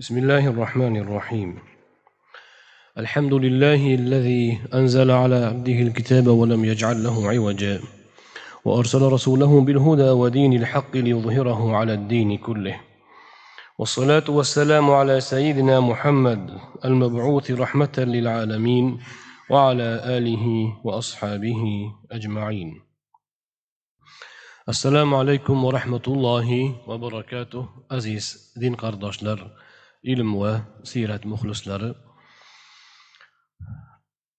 بسم الله الرحمن الرحيم. الحمد لله الذي أنزل على عبده الكتاب ولم يجعل له عوجا وأرسل رسوله بالهدى ودين الحق ليظهره على الدين كله. والصلاة والسلام على سيدنا محمد المبعوث رحمة للعالمين وعلى وأصحابه أجمعين. assalomu alaykum va rahmatullohi va barakatuh aziz din qardoshlar ilm va siyrat muxlislari.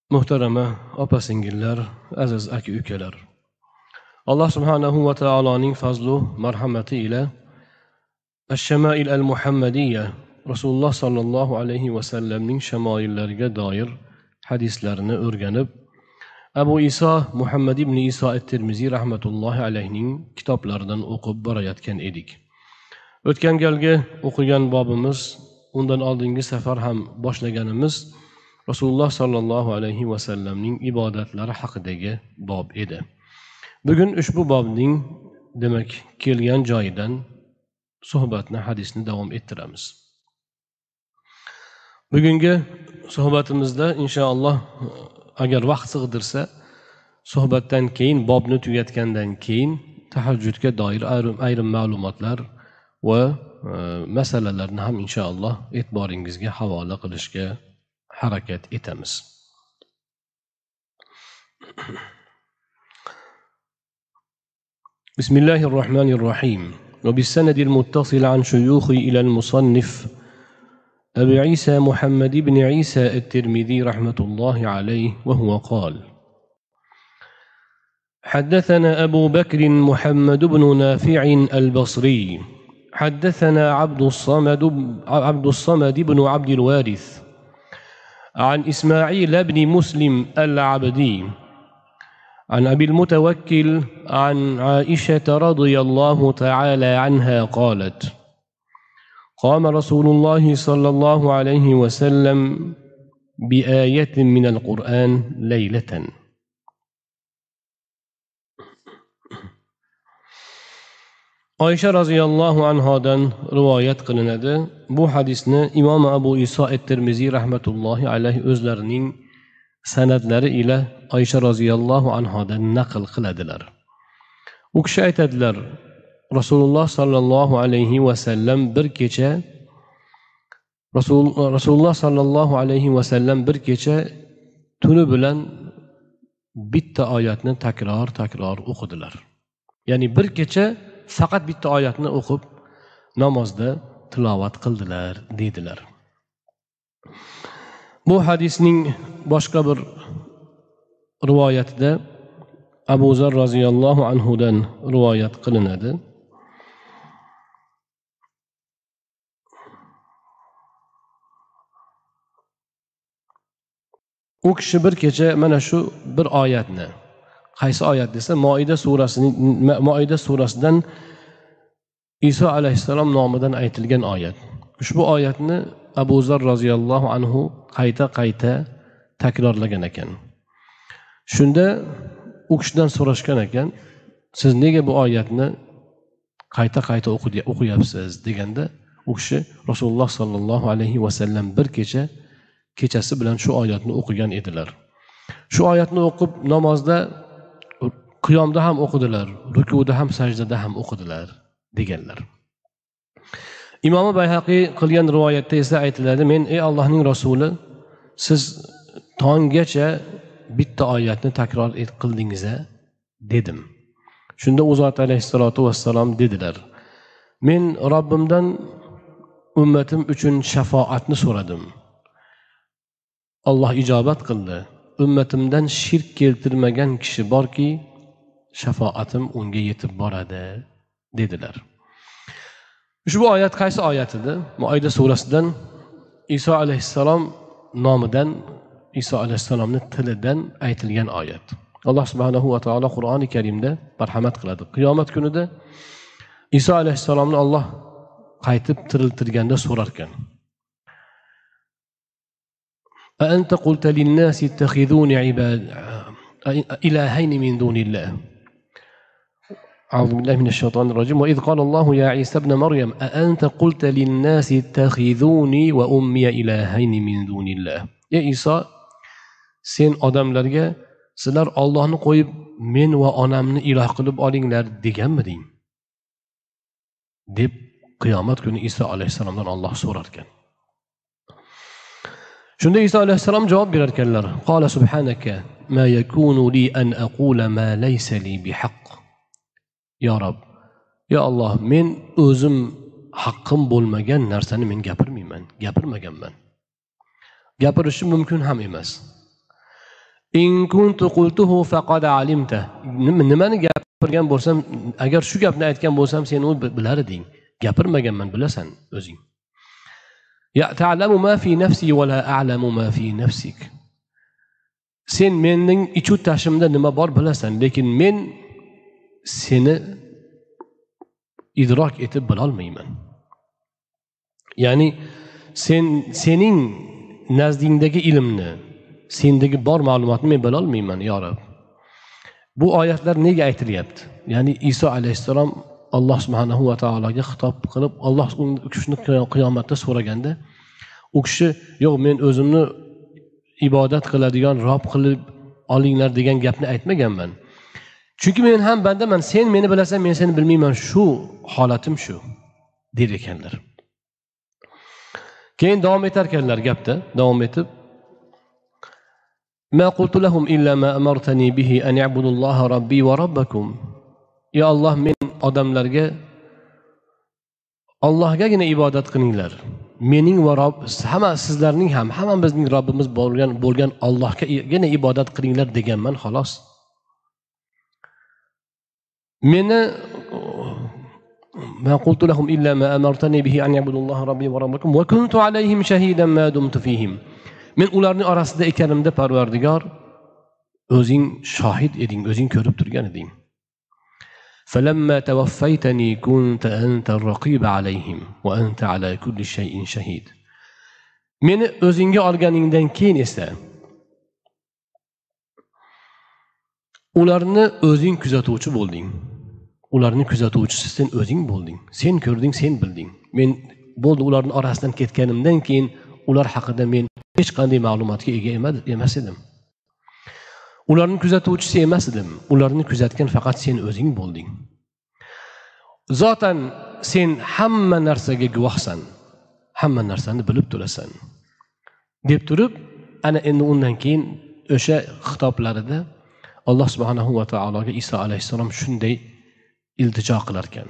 Muhtarama opa singillar aziz aka ukalar. Alloh subhanahu va taoloning fazlu marhamati ila ashamail al muhammadiya rasululloh sollallohu alayhi vasallamning shamoillariga doir hadislarini o'rganib abu iso muhammad ibn iso at termiziy rahmatullohi alayhining kitoblaridan o'qib borayotgan edik. O'tgan galgi o'qigan bobimiz undan oldingi safar ham boshlaganimiz rasululloh sollallohu alayhi vasallamning ibodatlari haqidagi bob edi. Bugun ushbu bobning demak kelgan joyidan suhbatni hadisni davom ettiramiz. Bugungi suhbatimizda inshaalloh agar vaqt sig'dirsa suhbatdan keyin bobni tugatgandan keyin tahajjudga doir ayrim ayrim ma'lumotlar va masalalarni ham inshaalloh e'tiboringizga havola qilishga harakat etamiz. بسم الله الرحمن الرحيم وبالسند المتصل عن شيوخي إلى المصنف أبي عيسى محمد بن عيسى الترمذي رحمة الله عليه وهو قال حدثنا أبو بكر محمد بن نافع البصري حدثنا عبد الصمد عبد الصمد بن عبد الوارث عن إسماعيل بن مسلم العبدي عن أبي المتوكل عن عائشة رضي الله تعالى عنها قالت قام رسول الله صلى الله عليه وسلم بآية من القرآن ليلة. Oysha roziyallohu anhodan rivoyat qilinadi. Bu hadisni imom abu iso at termiziy rahmatullohi alayhi o'zlarining san'atlari ila oysha roziyallohu anhodan naql qiladilar. U kishi aytadilar rasululloh sollallohu alayhi vasallam bir kecha rasul rasululloh sollallohu alayhi vasallam bir kecha tuni bilan bitta oyatni takror takror o'qidilar. Ya'ni bir kecha faqat bitta oyatni o'qib namozda tilovat qildilar deydilar. Bu hadisning boshqa bir rivoyatida abu zar roziyallohu anhudan rivoyat qilinadi. U kishi bir kecha mana shu bir oyatni qaysi oyat desa moida surasining moida surasidan iso alayhissalom nomidan aytilgan oyat. Ushbu oyatni abu zar roziyallohu anhu qayta qayta takrorlagan ekan. Shunda u kishidan so'rashgan ekan siz nega bu oyatni qayta qayta o'qiyapsiz deganda u kishi rasululloh sollallohu alayhi vasallam bir kecha kechasi bilan shu oyatni o'qigan edilar. Shu oyatni o'qib namozda qiyomda ham o'qidilar rukuda ham sajdada ham o'qidilar deganlar. Imomi bayhaqiy qilgan rivoyatda esa aytiladi men ey allohning rasuli siz tonggacha bitta oyatni takror qildingiz a dedim. Shunda u zot alayhissalotu vassalom dedilar men robbimdan ummatim uchun shafoatni so'radim. Olloh ijobat qildi. Ummatimdan shirk keltirmagan kishi borki shafoatim unga yetib boradi dedilar ushbu oyat qaysi oyat edi muayda surasidan iso alayhissalom nomidan iso alayhissalomni tilidan aytilgan oyat alloh subhanahu va taolo qur'oni karimda marhamat qiladi qiyomat kunida iso alayhissalomni olloh qaytib tiriltirganda so'rarkan أأنت قلت للناس اتخذوني عباد إلهين من دون الله أعوذ بالله من الشيطان الرجيم. وإذ قال الله يا عيسى ابن مريم أأنت قلت للناس اتخذوني وأمي إلهين من دون الله؟ يا عيسى سين أدم لرجع سلر الله نقول من وأنا من إله قلب ألين لر دجم مدين دب قيامات كن عيسى عليه السلام دان الله سورة كان شنو عيسى عليه السلام جواب بيرد قال سبحانك ما يكون لي أن أقول ما ليس لي بحق yo rob yo alloh men o'zim haqqim bo'lmagan narsani men gapirmayman gapirmaganman. Gapirishim mumkin ham emas. Nimani gapirgan bo'lsam agar shu gapni aytgan bo'lsam sen u bilar eding gapirmaganman bilasan o'zing. Sen mening ichu tashimda nima bor bilasan lekin men seni idrok etib bilolmayman. Ya'ni sen sening nazdingdagi ilmni sendagi bor ma'lumotni men bilolmayman yo rab. Bu oyatlar nega aytilyapti? Ya'ni iso alayhissalom alloh subhanahu va taologa xitob qilib alloh u kishini qiyomatda so'raganda u kishi yo'q men o'zimni ibodat qiladigan rob qilib olinglar degan gapni aytmaganman. chunki men ham bandaman sen meni bilasan men seni bilmayman shu holatim shu der ekanlar keyin davom etar ekanlar gapda davom etib ما قلت لهم إلا ما أمرتني به أن يعبدوا الله ربي وربكم يا الله من odamlarga ollohgagina ibodat qilinglar mening va rob hamma sizlarning ham hammamizning robbimiz bo'lgan bo'lgan ollohgagina ibodat qilinglar deganman xolos meni ما قلت لهم إلا ما أمرتني به أن يعبدوا الله ربي وربكم وكنت عليهم شهيدا ما دمت فيهم men ularni orasida ekanimda parvardigor o'zing shohid eding o'zing ko'rib turgan eding فلما توفيتني كنت أنت الرقيب عليهم وأنت على كل شيء شهيد meni o'zingga olganingdan keyin esa ularni o'zing kuzatuvchi bo'lding Ularni kuzatuvchisi sen o'zing bo'lding. Sen ko'rding sen bilding. Men bo'ldi ularni orasidan ketganimdan keyin ular haqida men hech qanday ma'lumotga ega emas edim. Ularni kuzatuvchisi emas edim. Ularni kuzatgan faqat sen o'zing bo'lding. Zotan sen hamma narsaga guvohsan hamma narsani bilib turasan. Deb turib ana endi undan keyin o'sha xitoblarida alloh subhanahu va taologa iso alayhissalom shunday iltijo qilar ekan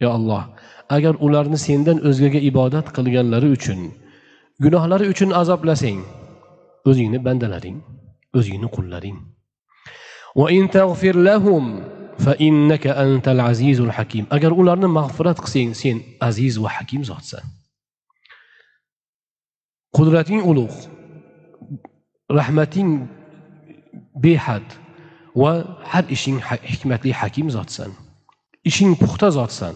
yo alloh agar ularni sendan o'zgaga ibodat qilganlari uchun gunohlari uchun azoblasang o'zingni bandalaring o'zingni qullaring. Va in tag'fir lahum fa innaka antal azizul hakim. Agar ularni mag'firat qilsang sen aziz va hakim zotsan. Qudrating ulug' rahmating behad va har ishing hikmatli hakim zotsan ishing puxta zotsan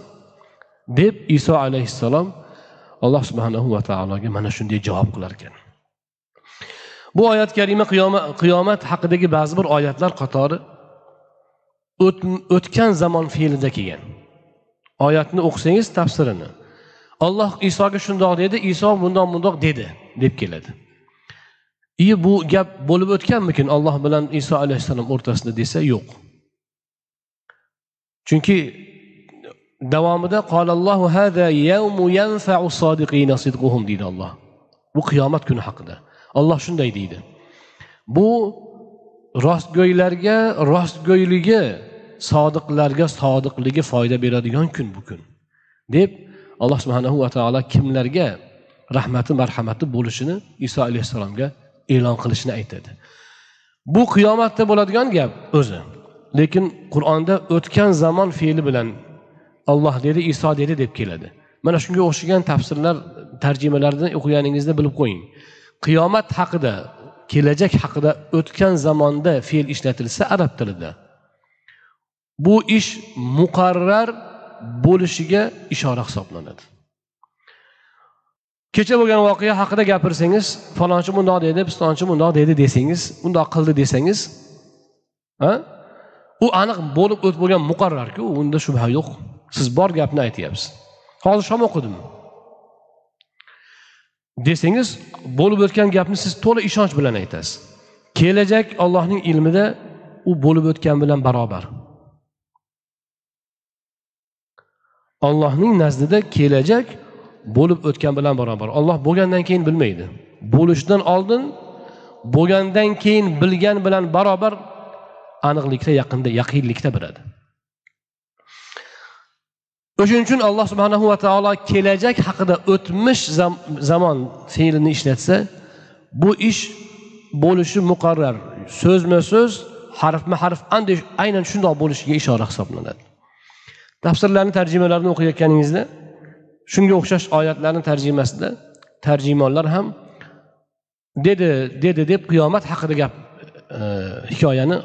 deb iso alayhissalom alloh subhanahu va taologa mana shunday javob qilar ekan bu oyat karima qiyomat haqidagi ba'zi bir oyatlar qatori o'tgan zamon fe'lida kelgan. Oyatni o'qisangiz tafsirini. Olloh isoga shundoq dedi iso bundoq bundoq dedi deb keladi. I bu gap bo'lib o'tganmikin olloh bilan iso alayhissalom o'rtasida desa yo'q chunki davomida qolallohu hada yawmu yanfa'u sodiqina sidquhum deydi Alloh. Bu qiyomat kuni haqida. Alloh shunday deydi. Bu rostgo'ylarga rostgo'yligi, sodiqlarga sodiqligi foyda beradigan kun bu kun. deb Alloh subhanahu va taolo kimlarga rahmati marhamati bo'lishini Iso alayhissalomga e'lon qilishini aytadi. Bu qiyomatda bo'ladigan gap o'zi. Lekin Qur'onda o'tgan zamon fe'li bilan olloh dedi iso dedi deb keladi mana shunga o'xshagan tafsirlar tarjimalarni o'qiganingizda bilib qo'ying qiyomat haqida kelajak haqida o'tgan zamonda fe'l ishlatilsa arab tilida bu ish muqarrar bo'lishiga ishora hisoblanadi kecha bo'lgan voqea haqida gapirsangiz falonchi bundoq dedi pistonchi bundoq dedi desangiz bundoq qildi desangiz ha? U aniq bo'lib o'tib bo'lgan muqarrarku unda shubha yo'q. Siz bor gapni aytyapsiz. Hozir shom o'qidim. Desangiz bo'lib o'tgan gapni siz to'la ishonch bilan aytasiz. Kelajak ollohning ilmida u bo'lib o'tgan bilan barobar. Ollohning nazdida kelajak bo'lib o'tgan bilan barobar. Olloh bo'lgandan keyin bilmaydi. Bo'lishdan oldin bo'lgandan keyin bilgan bilan barobar aniqlikda yaqinda yaqinlikda biladi. O'shaning uchun alloh subhanahu va taolo kelajak haqida o'tmish zamon fe'lini ishlatsa bu ish bo'lishi muqarrar. So'zma so'z harfma harf aynan shundoq bo'lishiga ishora hisoblanadi. Tafsirlarni tarjimalarini o'qiyotganingizda shunga o'xshash oyatlarni tarjimasida tarjimonlar ham dedi dedi deb qiyomat haqida gap e, hikoyani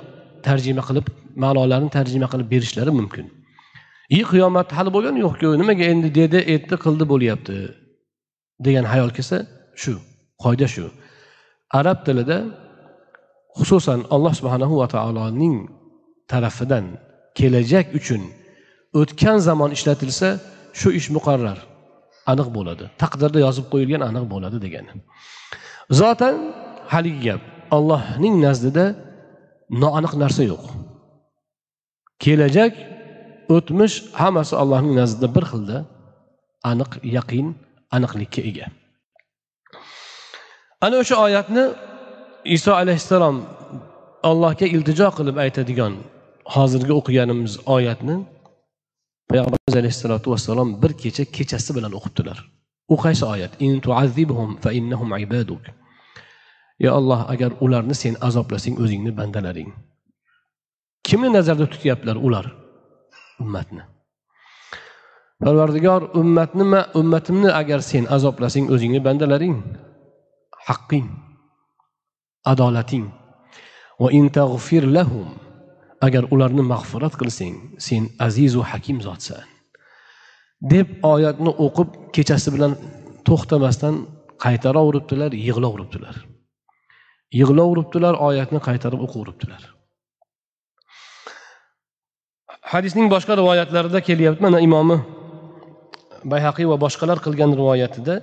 tarjima qilib ma'nolarini tarjima qilib berishlari mumkin. I qiyomat hali bo'lgani yo'qku nimaga endi dedi aytdi qildi bo'lyapti degan hayol kelsa shu qoida shu. Arab tilida xususan alloh subhanahu va taoloning tarafidan kelajak uchun o'tgan zamon ishlatilsa shu ish muqarrar. Aniq bo'ladi. Taqdirda yozib qo'yilgan aniq bo'ladi degani. Zotan haligi gap. Allohning nazdida noaniq narsa yo'q. Kelajak o'tmish hammasi allohning nazdida bir xilda aniq yaqin aniqlikka ega. Ana o'sha oyatni iso alayhissalom allohga iltijo qilib aytadigan hozirgi o'qiganimiz oyatni payg'ambarimiz alayhissalotu vassalom bir kecha kechasi bilan o'qibdilar u qaysi oyat? In tuazibhum fa innahum ibaduk. Yo alloh agar ularni sen azoblasang o'zingni bandalaring. Kimni nazarda tutyaptilar ular? Ummatni. Parvardigor ummatni ummatimni agar sen azoblasang o'zingni bandalaring. Haqqing adolating. Va in lahum. Agar ularni mag'firat qilsang sen azizu hakim zotsan. Deb oyatni o'qib kechasi bilan to'xtamasdan qaytaraveribdilar yig'laveribdilar yig'laveribdilar oyatni qaytarib o'qiveribdilar hadisning boshqa rivoyatlarida kelyapti. Mana imomi bayhaqiy va boshqalar qilgan rivoyatida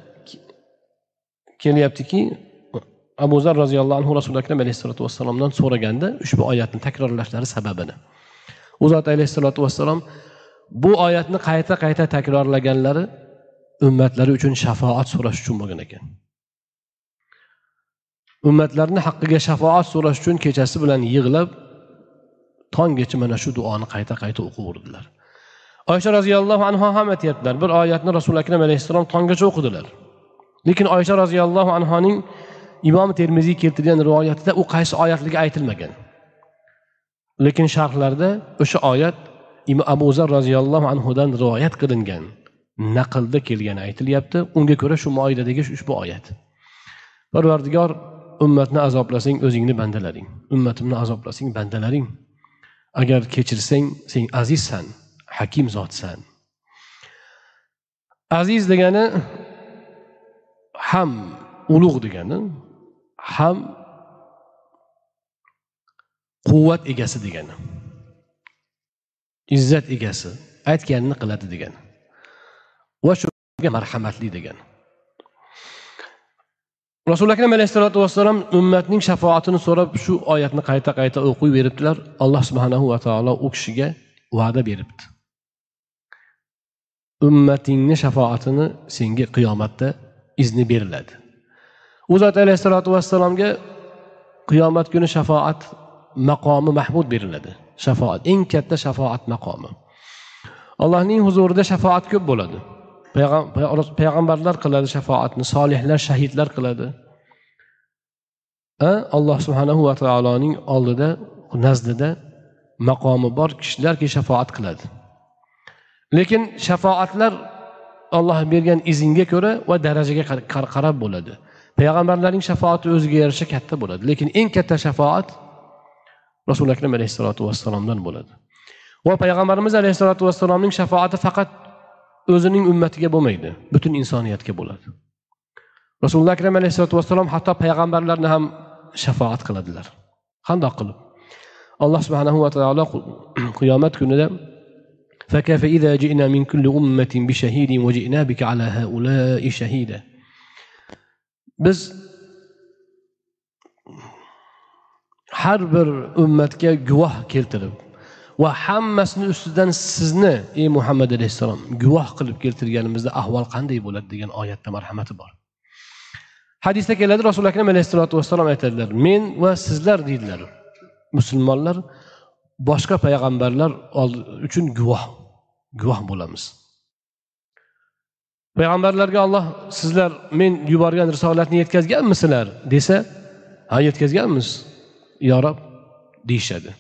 kelyaptiki abu zar roziyallohu anhu rasuli akram alayhissalotu vassalomdan so'raganda ushbu oyatni takrorlashlari sababini. U zot alayhissalotu vassalom bu oyatni qayta qayta takrorlaganlari ummatlari uchun shafoat so'rash uchun bo'lgan ekan. Ummatlarni haqqiga shafoat so'rash uchun kechasi bilan yig'lab tonggacha mana shu duoni qayta qayta o'qiverdilar oysha roziyallohu anhu ham aytyaptilar bir oyatni rasuli akram alayhissalom tonggacha o'qidilar. Lekin oysha roziyallohu anhoning imom termiziy keltirgan rivoyatida u qaysi oyatligi aytilmagan. Lekin sharhlarda o'sha oyat abu zar roziyallohu anhudan rivoyat qilingan. Naqlda kelgani aytilyapti. Unga ko'ra shu moidadagi ushbu oyat. Parvardigor ummatni azoblasang o'zingni bandalaring. Ummatimni azoblasang bandalaring. Agar kechirsang sen azizsan hakim zotsan. Aziz degani ham ulug' degani ham quvvat egasi degani izzat egasi aytganini qiladi degani va shunga marhamatli degani. Rasuli akram alayhissalotu vassalom ummatning shafoatini so'rab shu oyatni qayta qayta o'qiyveribdilar alloh subhanahu va taolo u kishiga va'da beribdi. Ummatingni shafoatini senga qiyomatda izni beriladi. U zot alayhissalotu vassalomga qiyomat kuni shafoat maqomi mahmud beriladi. Shafoat eng katta shafoat maqomi. Allohning huzurida shafoat ko'p bo'ladi. Payg'ambarlar qiladi shafoatni solihlar shahidlar qiladi. Alloh subhanahu va taoloning oldida nazdida maqomi bor kishilarki shafoat qiladi. Lekin shafoatlar olloh bergan izinga ko'ra va darajaga qarab bo'ladi. payg'ambarlarning shafoati o'ziga yarasha katta bo'ladi lekin eng katta shafoat rasuli akram alayhissalotu vassalomdan bo'ladi va payg'ambarimiz alayhissalotu vassalomning shafoati faqat o'zining ummatiga bo'lmaydi butun insoniyatga bo'ladi rasululloh akram alayhissalotu vassalom hatto payg'ambarlarni ham shafoat qiladilar qandoq qilib alloh subhanahu va taolo qiyomat kunida فكيف إذا جئنا من كل أمة بشهيد وجئنا بك على هؤلاء شهيدا biz har bir ummatga guvoh keltirib va hammasini ustidan sizni ey muhammad alayhissalom guvoh qilib keltirganimizda ahvol qanday bo'ladi degan oyatda marhamati bor. Hadisda keladi rasuli akram alayhissalotu vassalom aytadilar men va sizlar deydilar. Musulmonlar boshqa payg'ambarlar uchun guvoh guvoh bo'lamiz. Payg'ambarlarga olloh sizlar men yuborgan risolatni yetkazganmisizlar desa ha yetkazganmiz. Yo rob deyishadi.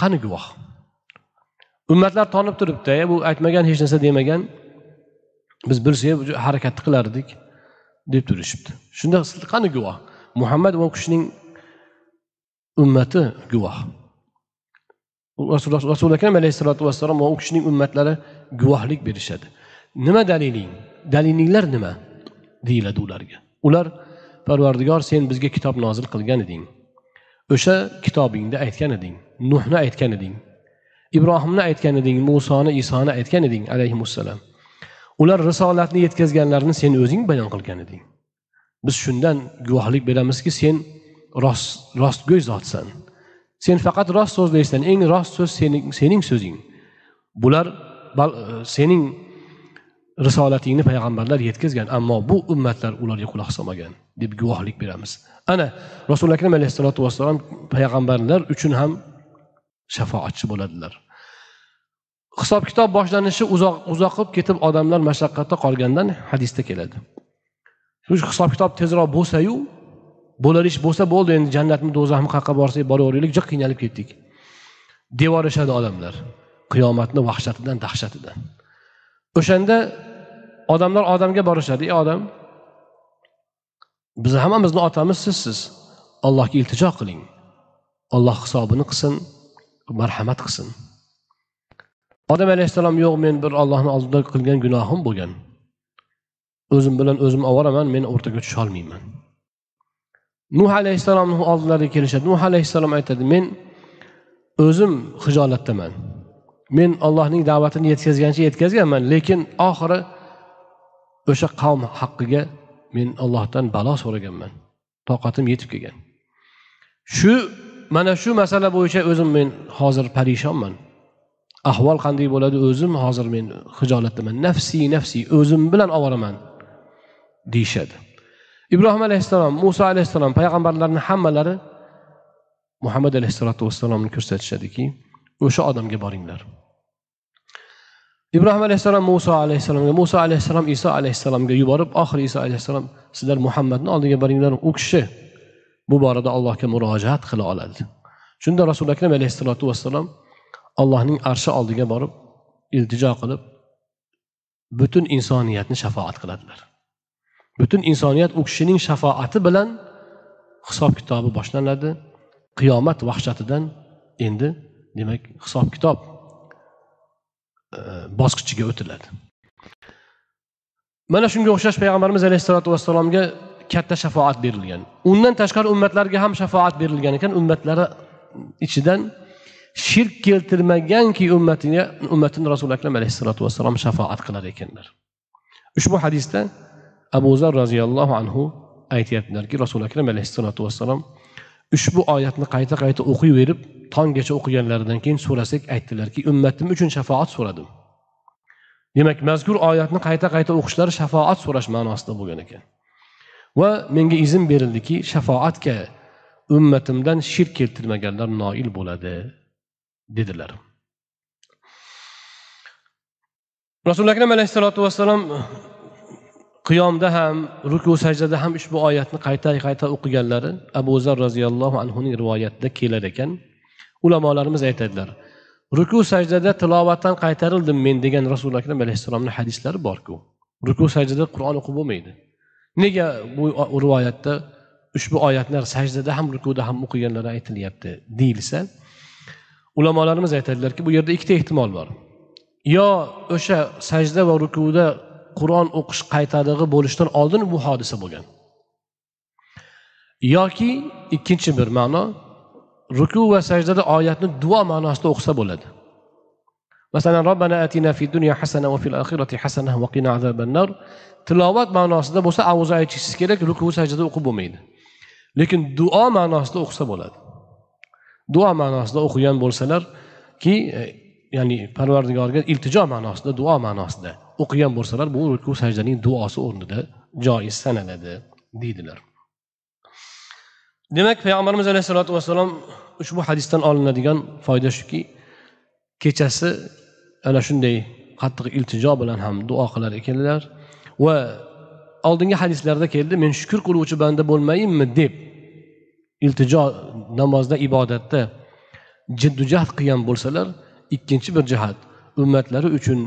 Qani guvoh? Ummatlar tonib turibdi bu aytmagan hech narsa demagan biz bilsak harakatni qilardik deb turishibdi. Shunda qani guvoh? Muhammad va u kishining ummati guvoh. Rasuli akram alayhissalotu vassalom va u kishining ummatlari guvohlik berishadi. Nima daliling? Dalilinglar nima? Deyiladi ularga. Ular parvardigor sen bizga kitob nozil qilgan eding. O'sha kitobingda aytgan eding. Nuhni aytgan eding. Ibrohimni aytgan eding. Musoni isoni aytgan eding alayhissalom ular risolatni yetkazganlarini sen o'zing bayon qilgan eding. Biz shundan guvohlik beramizki sen rost rostgo'y zotsan. Sen faqat rost so'zlaysan. Eng rost so'z sening sening so'zing. Bular sening risolatingni payg'ambarlar yetkazgan ammo bu ummatlar ularga quloq solmagan deb guvohlik beramiz. Ana rasuli akram alayhissalotu vassalom payg'ambarlar uchun ham shafoatchi bo'ladilar. Hisob kitob boshlanishi uzoq uzoq qilib ketib odamlar mashaqqatda qolgandan hadisda keladi. Shu hisob kitob tezroq bo'lsayu bo'lar ish bo'lsa bo'ldi endi jannatmi do'zaxmi qayerqa borsak boraveraylik juda qiynalib ketdik. Devorishadi odamlar. Qiyomatni vahshatidan dahshatidan. O'shanda odamlar odamga borishadi. Ey odam biz hammamizni otamiz sizsiz. Allohga iltijo qiling. Olloh hisobini qilsin marhamat qilsin. Odam alayhissalom yo'q men bir ollohni oldida qilgan gunohim bo'lgan. O'zim bilan o'zim ovoraman men o'rtaga tusholmayman nuh alayhissalomni oldilariga kelishadi. Nuh alayhissalom aytadi men o'zim hijolatdaman men allohning da'vatini yetkazgancha yetkazganman lekin oxiri o'sha qavm haqqiga men allohdan balo so'raganman. Toqatim yetib kelgan. Shu mana shu masala bo'yicha o'zim men hozir parishonman. Ahvol qanday bo'ladi o'zim hozir men hijolatdaman nafsiy nafsiy o'zim bilan ovoraman deyishadi. Ibrohim alayhissalom muso alayhissalom payg'ambarlarni hammalari muhammad alayhissalotu vassalomni ko'rsatishadiki o'sha odamga boringlar. Ibrohim alayhissalom muso alayhissalomga muso alayhissalom iso alayhissalomga yuborib oxiri iso alayhissalom sizlar muhammadni oldiga boringlar. U kishi bu borada allohga murojaat qila oladi. Shunda rasuli akram alayhissalotu vassalom allohning arshi oldiga borib iltijo qilib butun insoniyatni shafoat qiladilar. Butun insoniyat u kishining shafoati bilan hisob kitobi boshlanadi. Qiyomat vahshatidan endi demak hisob kitob e, bosqichiga o'tiladi. Mana shunga o'xshash payg'ambarimiz alayhissalotu vassalomga katta shafoat berilgan. Undan tashqari ummatlarga ham shafoat berilgan ekan. Ummatlari ichidan shirk keltirmaganki ummatiga ummatini rasuli akram alayhissalotu vassalom shafoat qilar ekanlar. Ushbu hadisda abu zar roziyallohu anhu aytyaptilarki rasuli akram alayhissalotu vassalom ushbu oyatni qayta qayta o'qiyverib tonggacha o'qiganlaridan keyin so'rasak aytdilarki ummatim uchun shafoat so'radim. Demak mazkur oyatni qayta qayta o'qishlari shafoat so'rash ma'nosida bo'lgan ekan. Va menga izn berildiki shafoatga ummatimdan shirk keltirmaganlar noil bo'ladi dedilar. Rasuli akram alayhissalotu vassalom qiyomda ham ruku sajdada ham ushbu oyatni qayta qayta o'qiganlari abu zar roziyallohu anhuning rivoyatida kelar ekan. Ulamolarimiz aytadilar ruku sajdada tilovatdan qaytarildim men degan rasuli akram alayhissalomni hadislari borku. Ruku sajdada qur'on o'qib bo'lmaydi. Nega bu rivoyatda ushbu oyatlar sajdada ham rukuda ham o'qiganlari aytilyapti deyilsa ulamolarimiz aytadilarki bu yerda ikkita ehtimol bor. Yo o'sha sajda va rukuda qur'on o'qish qaytadig'i bo'lishdan oldin bu hodisa bo'lgan. Yoki ikkinchi bir ma'no ruku va sajdada oyatni duo ma'nosida o'qisa bo'ladi. Masalan robbana atina fi dunya hasana va fil oxirati hasana va qina azabannar tilovat ma'nosida bo'lsa avuzu aytishingiz kerak ruku sajdada o'qib bo'lmaydi. Lekin duo ma'nosida o'qisa bo'ladi. Duo ma'nosida o'qigan bo'lsalarki ki ya'ni parvardigorga iltijo ma'nosida duo ma'nosida o'qigan bo'lsalar bu ruku sajdaning duosi o'rnida joiz sanaladi deydilar. Demak payg'ambarimiz alayhissalotu vassalom ushbu hadisdan olinadigan foyda shuki kechasi ana shunday qattiq iltijo bilan ham duo qilar ekanlar va oldingi hadislarda keldi men shukur qiluvchi banda bo'lmayinmi? deb iltijo namozda ibodatda jiddu jahd qilgan bo'lsalar ikkinchi bir jihat ummatlari uchun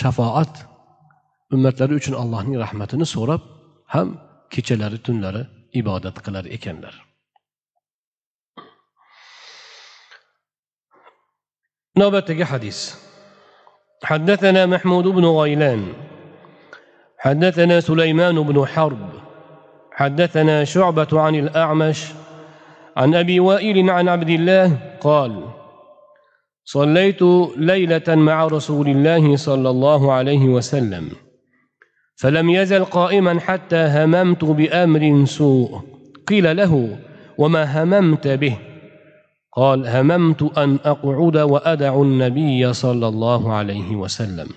shafoat ummatlari uchun allohning rahmatini so'rab ham kechalari tunlari ibodat qilar ekanlar نوبتك حديث حدثنا محمود بن غيلان حدثنا سليمان بن حرب حدثنا شعبة عن الأعمش عن أبي وائل عن عبد الله قال صليت ليلة مع رسول الله صلى الله عليه وسلم فلم يزل قائما حتى هممت بأمر سوء. قيل له وما هممت به؟ قال هممت أن أقعد وأدع النبي صلى الله عليه وسلم.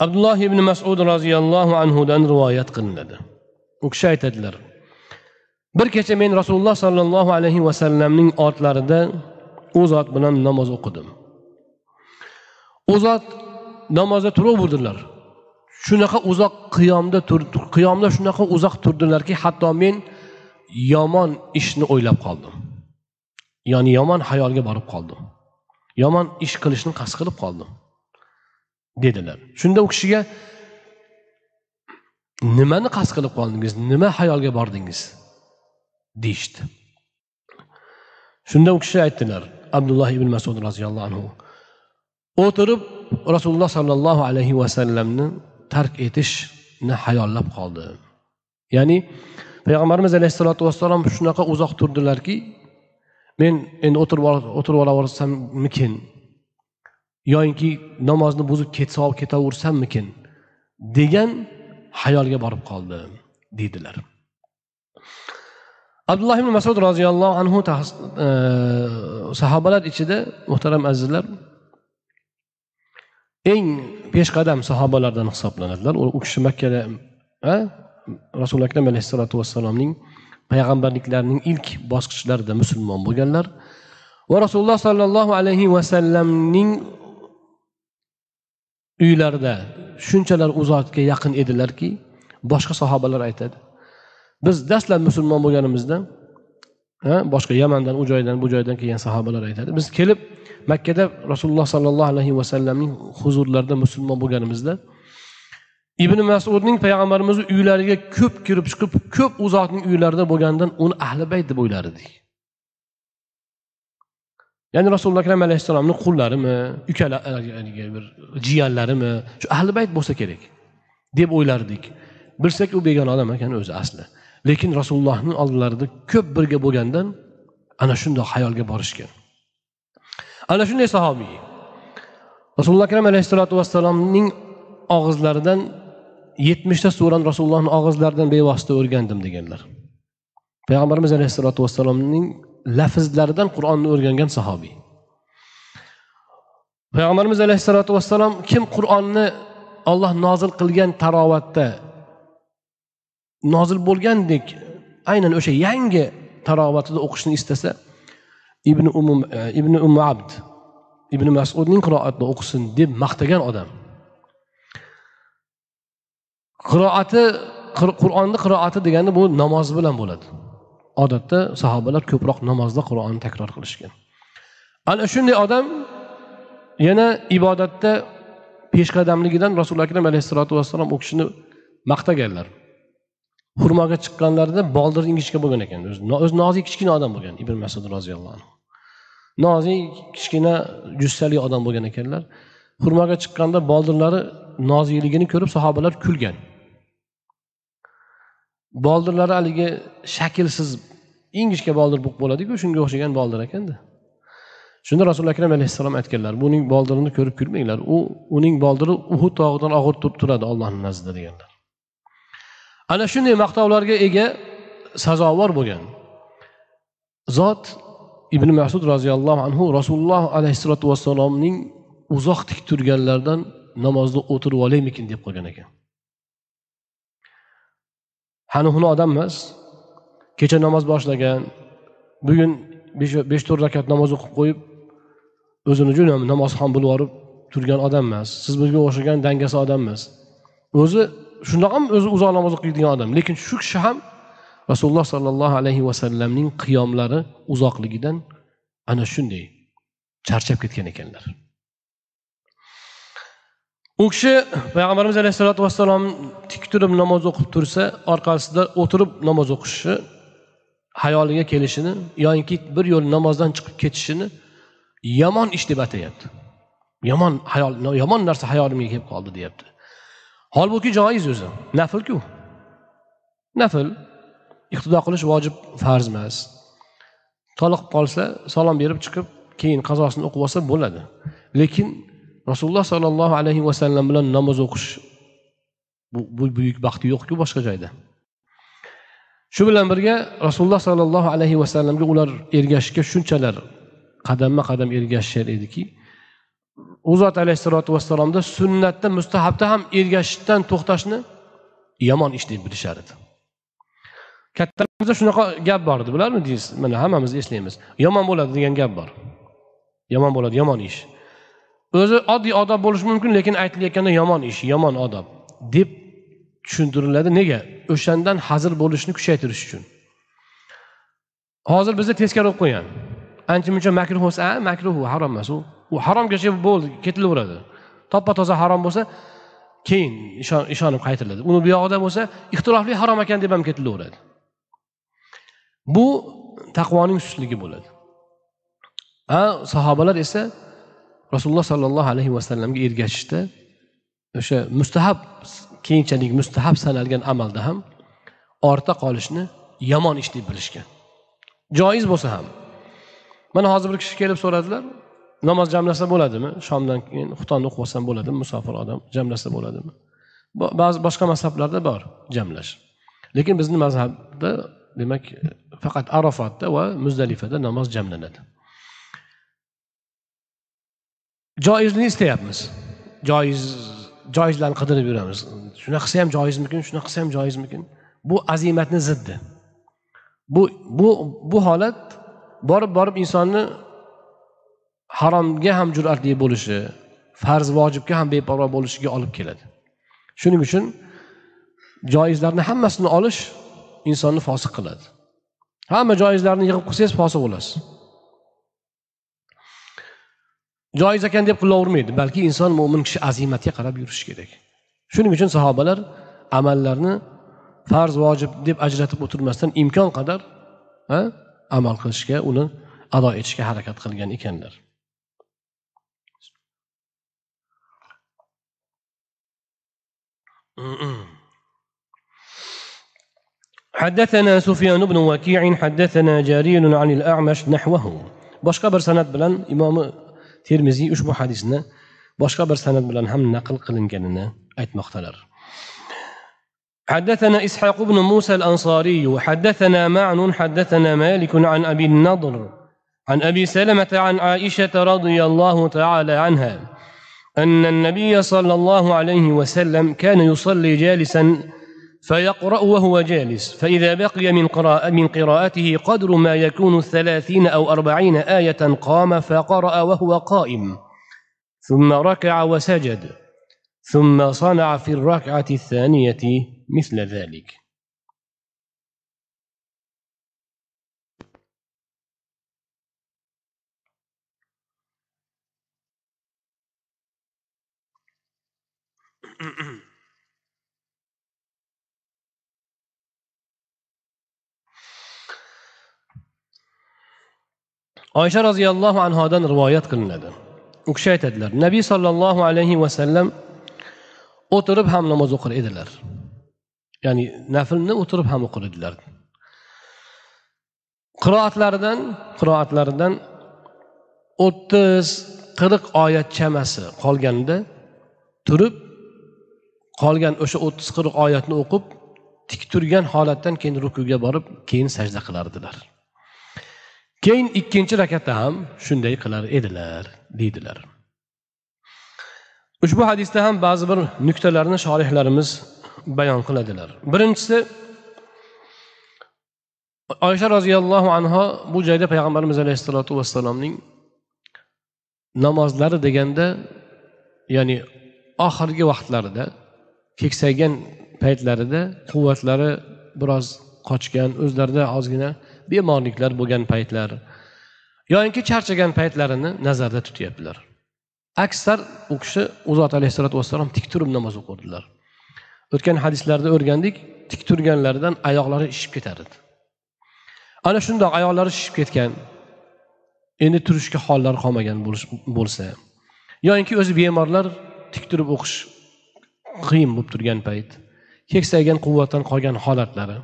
عبد الله بن مسعود رضي الله عنه دن رواية قلنا وكشايت أدلر بركة من رسول الله صلى الله عليه وسلم من أطلر ده u zot bilan namoz o'qidim. U zot namozda turaverdilar shunaqa uzoq qiyomda qiyomda shunaqa uzoq turdilarki hatto men yomon ishni o'ylab qoldim. Ya'ni yomon xayolga borib qoldim. Yomon ish qilishni qasd qilib qoldim dedilar. Shunda u kishiga nimani qasd qilib qoldingiz? Nima xayolga bordingiz? deyishdi. Shunda u kishi aytdilar abdulloh ibn masud roziyallohu anhu. O'tirib rasululloh sollallohu alayhi vasallamni tark etishni hayollab qoldi. Ya'ni payg'ambarimiz alayhissalotu vassalom shunaqa uzoq turdilarki men endi o'tirib o'tirib olaversammikin? Yoyinki namozni buzib ketsa olib ketaversammikin? degan hayolga borib qoldi deydilar. Abdulloh ibn masud roziyallohu anhu e, sahobalar ichida muhtaram azizlar eng peshqadam sahobalardan hisoblanadilar. U kishi makkada rasuli akram alayhissalotu vassalomning payg'ambarliklarining ilk bosqichlarida musulmon bo'lganlar va rasululloh sollallohu alayhi vasallamning uylarida shunchalar uzoqga yaqin edilarki boshqa sahobalar aytadi. Biz dastlab musulmon bo'lganimizda boshqa yamandan u joydan bu joydan kelgan sahobalar aytadi. Biz kelib makkada rasululloh sollallohu alayhi vasallamning huzurlarida musulmon bo'lganimizda ibn masudning payg'ambarimizni uylariga ko'p kirib chiqib ko'p u zotning uylarida bo'lganidan uni ahli bayt deb o'ylar edik ya'ni rasululloh akram alayhissalomni qullarimi ukalariga bir jiyanlarimi shu ahli bayt bo'lsa kerak deb o'ylardik. Bilsak u begona odam ekan o'zi asli. Lekin rasulullohni oldilarida ko'p birga bo'lgandan ana shundoq xayolga borishgan. Ana shunday sahobiy. Rasululloh akram alayhissalotu vassalomning og'izlaridan yetmishta surani rasulullohni og'izlaridan bevosita o'rgandim deganlar. Payg'ambarimiz alayhissalotu vassalomning lafzlaridan qur'onni o'rgangan sahobiy. Payg'ambarimiz alayhissalotu vassalom kim qur'onni olloh nozil qilgan tarovatda nozil bo'lgandek aynan o'sha yangi tarovatida o'qishni istasa ibn umum e, ibn umu abd ibn masudning qiroatida o'qisin deb maqtagan odam. Qiroati qur'onni qiroati degani bu namoz bilan bo'ladi. Odatda sahobalar ko'proq namozda qur'onni takror qilishgan. Ana shunday odam yana ibodatda peshqadamligidan rasululo akram alayhissalotu vassalom u kishini maqtaganlar. Xurmoga chiqqanlarida boldir ingichka bo'lgan ekan. O'zi nozik kichkina odam bo'lgan ibn masud roziyallohu anhu. Nozik kichkina jussali odam bo'lgan ekanlar. Xurmoga chiqqanda boldirlari nozikligini ko'rib sahobalar kulgan. Boldirlari haligi shaklsiz ingichka boldir bo'lib bo'ladiku shunga o'xshagan boldir ekanda shunda rasuli akram alayhissalom aytganlar buning boldirini ko'rib kulmanglar. U uning boldiri uhud tog'idan og'ir turadi ollohni nazdida deganlar. Ana shunday maqtovlarga ega sazovor bo'lgan zot ibn masud roziyallohu anhu rasululloh alayhissalotu vassalomning uzoq tik turganlaridan namozda o'tirib olaymikin deb qolgan ekan. Hani huni odam emas kecha namoz boshlagan bugun besh to'rt rakat namoz o'qib qo'yib o'zini juda namozxon bo'lib yuborib turgan odam emas siz bizga o'xshagan dangasa odam emas. O'zi shundoq ham o'zi uzoq namoz o'qiydigan odam. Lekin shu kishi ham rasululloh sollallohu alayhi vasallamning qiyomlari uzoqligidan ana shunday charchab ketgan ekanlar. U kishi payg'ambarimiz alayhissalotu vassalom tik turib namoz o'qib tursa orqasida o'tirib namoz o'qishi hayoliga kelishini yoinki bir yo'l namozdan chiqib ketishini yomon ish deb atayapti. Yomon hayol yomon narsa hayolimga kelib qoldi deyapti holbuki joiz o'zi. Naflku nafl iqtido qilish vojib farz emas. Toliqib qolsa salom berib chiqib keyin qazosini o'qib olsa bo'ladi. Lekin rasululloh sollallohu alayhi vasallam bilan namoz o'qish bu buyuk baxti yo'qku boshqa joyda. Shu bilan birga rasululloh sollallohu alayhi vasallamga ular ergashishga shunchalar qadamma qadam ergashishar ediki u zot alayhissalotu vassalomda sunnatda mustahabda ham ergashishdan to'xtashni yomon ish deb bilishar edi. Kattalarimizda shunaqa gap bor edi. Bilarmidingiz mana hammamiz eslaymiz. Yomon bo'ladi degan gap bor. Yomon bo'ladi yomon ish. O'zi oddiy odob bo'lishi mumkin lekin aytilayotganda yomon ish yomon odob deb tushuntiriladi. Nega? O'shandan hazir bo'lishni kuchaytirish uchun. Hozir bizda teskari bo'lib qo'ygan. Ancha muncha makruh bo'lsa makruhu harom emas u. u haromgacha bo'ldi ketilaveradi. Toppa toza harom bo'lsa keyin ishonib qaytiladi uni buyog'ida bo'lsa ixtilofli harom ekan deb ham ketilaveradi. Bu taqvoning sustligi bo'ladi. A sahobalar esa rasululloh sollallohu alayhi vasallamga ergashishda o'sha mustahab keyinchalik mustahab sanalgan amalda ham ortda qolishni yomon ish deb bilishgan. Joiz bo'lsa ham. Mana hozir bir kishi kelib so'radilar namoz jamlasa bo'ladimi? Shomdan keyin xutonni o'qib olsam bo'ladimi? Musofir odam jamlasa bo'ladimi? Ba'zi boshqa mazhablarda bor jamlash. Lekin bizni mazhabda demak faqat arofotda va muzdalifada namoz jamlanadi. Joizlikni istayapmiz. Joiz joizlarni qidirib yuramiz. Shunaqa qilsa ham joizmikin shunaqa qilsa ham joizmikin. Bu azimatni ziddi. Bu bu bu holat borib borib insonni haromga ham jur'atli bo'lishi farz vojibga ham beparvo bo'lishiga olib keladi. Shuning uchun joizlarni hammasini olish insonni fosiq qiladi. Hamma joizlarni yig'ib qo'ysangiz fosiq bo'lasiz. Joiz ekan deb qilavermaydi balki inson mo'min kishi azimatga qarab yurishi kerak. Shuning uchun sahobalar amallarni farz vojib deb ajratib o'tirmasdan imkon qadar amal qilishga uni ado etishga harakat qilgan ekanlar. حدثنا سفيان بن وكيع حدثنا جرير عن الأعمش نحوه. boshqa bir san'at bilan imomi termiziy ushbu hadisni boshqa bir san'at bilan ham naql qilinganini aytmoqdalar حدثنا إسحاق بن موسى الأنصاري حدثنا معن حدثنا مالك عن أبي النضر عن أبي سلمة عن عائشة رضي الله تعالى عنها. أن النبي صلى الله عليه وسلم كان يصلي جالسا فيقرأ وهو جالس فإذا بقي من, قراءة من قراءته قدر ما يكون ثلاثين أو أربعين آية قام فقرأ وهو قائم ثم ركع وسجد ثم صنع في الركعة الثانية مثل ذلك. Oysha roziyallohu anhodan rivoyat qilinadi. U kishi aytadilar nabiy sollallohu alayhi vasallam o'tirib ham namoz o'qir edilar. Ya'ni naflni o'tirib ham o'qir edilar. Qiroatlaridan qiroatlaridan o'ttiz qirq oyat chamasi qolganda turib qolgan o'sha o'ttiz qirq oyatni o'qib tik turgan holatdan keyin rukuga borib keyin sajda qilardilar. Keyin ikkinchi rakatda ham shunday qilar edilar deydilar. Ushbu hadisda ham ba'zi bir nuqtalarni shorihlarimiz bayon qiladilar. Birinchisi oysha roziyallohu anhu bu joyda payg'ambarimiz alayhissalotu vassalomning namozlari deganda ya'ni oxirgi vaqtlarida keksaygan paytlarida quvvatlari biroz qochgan o'zlarida ozgina bemorliklar bo'lgan paytlar yoyinki charchagan paytlarini nazarda tutyaptilar. Aksar u kishi u zot alayhissalotu vassalom tik turib namoz o'qirdilar o'tgan hadislarda o'rgandik tik turganlaridan oyoqlari ishib ketar edi. Ana shundoq oyoqlari shishib ketgan endi turishga hollari qolmagan bo'lsa yoyinki o'zi bemorlar tik turib o'qish qiyin bo'lib turgan payt keksaygan quvvatdan qolgan holatlari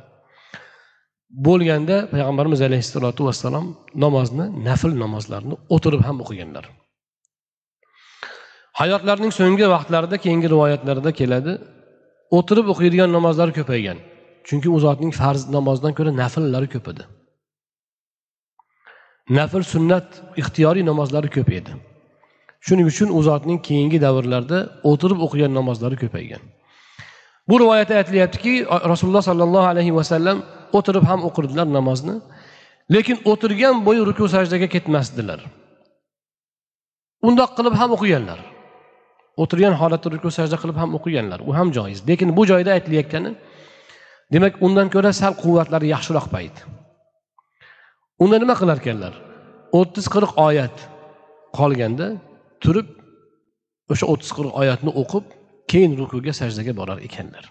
bo'lganda payg'ambarimiz alayhissalotu vassalom namozni nafl namozlarni o'tirib ham o'qiganlar. Hayotlarining so'nggi vaqtlarida keyingi rivoyatlarda keladi o'tirib o'qiydigan namozlar ko'paygan. Chunki u zotning farz namozidan ko'ra nafllari ko'p edi. Nafl sunnat ixtiyoriy namozlari ko'p edi. Shuning uchun u zotning keyingi davrlarda o'tirib o'qigan namozlari ko'paygan. Bu rivoyatda aytilyaptiki rasululloh sollallohu alayhi vasallam o'tirib ham o'qirdilar namozni. Lekin o'tirgan bo'yi ruku sajdaga ketmasdilar. Undoq qilib ham o'qiganlar. O'tirgan holatda ruku sajda qilib ham o'qiganlar. U ham joiz. Lekin bu joyda aytilayotgani demak undan ko'ra sal quvvatlari yaxshiroq payt. Unda nima qilar ekanlar o'ttiz qirq oyat qolganda turib o'sha o'ttiz qirq oyatni o'qib keyin rukuga sajdaga borar ekanlar.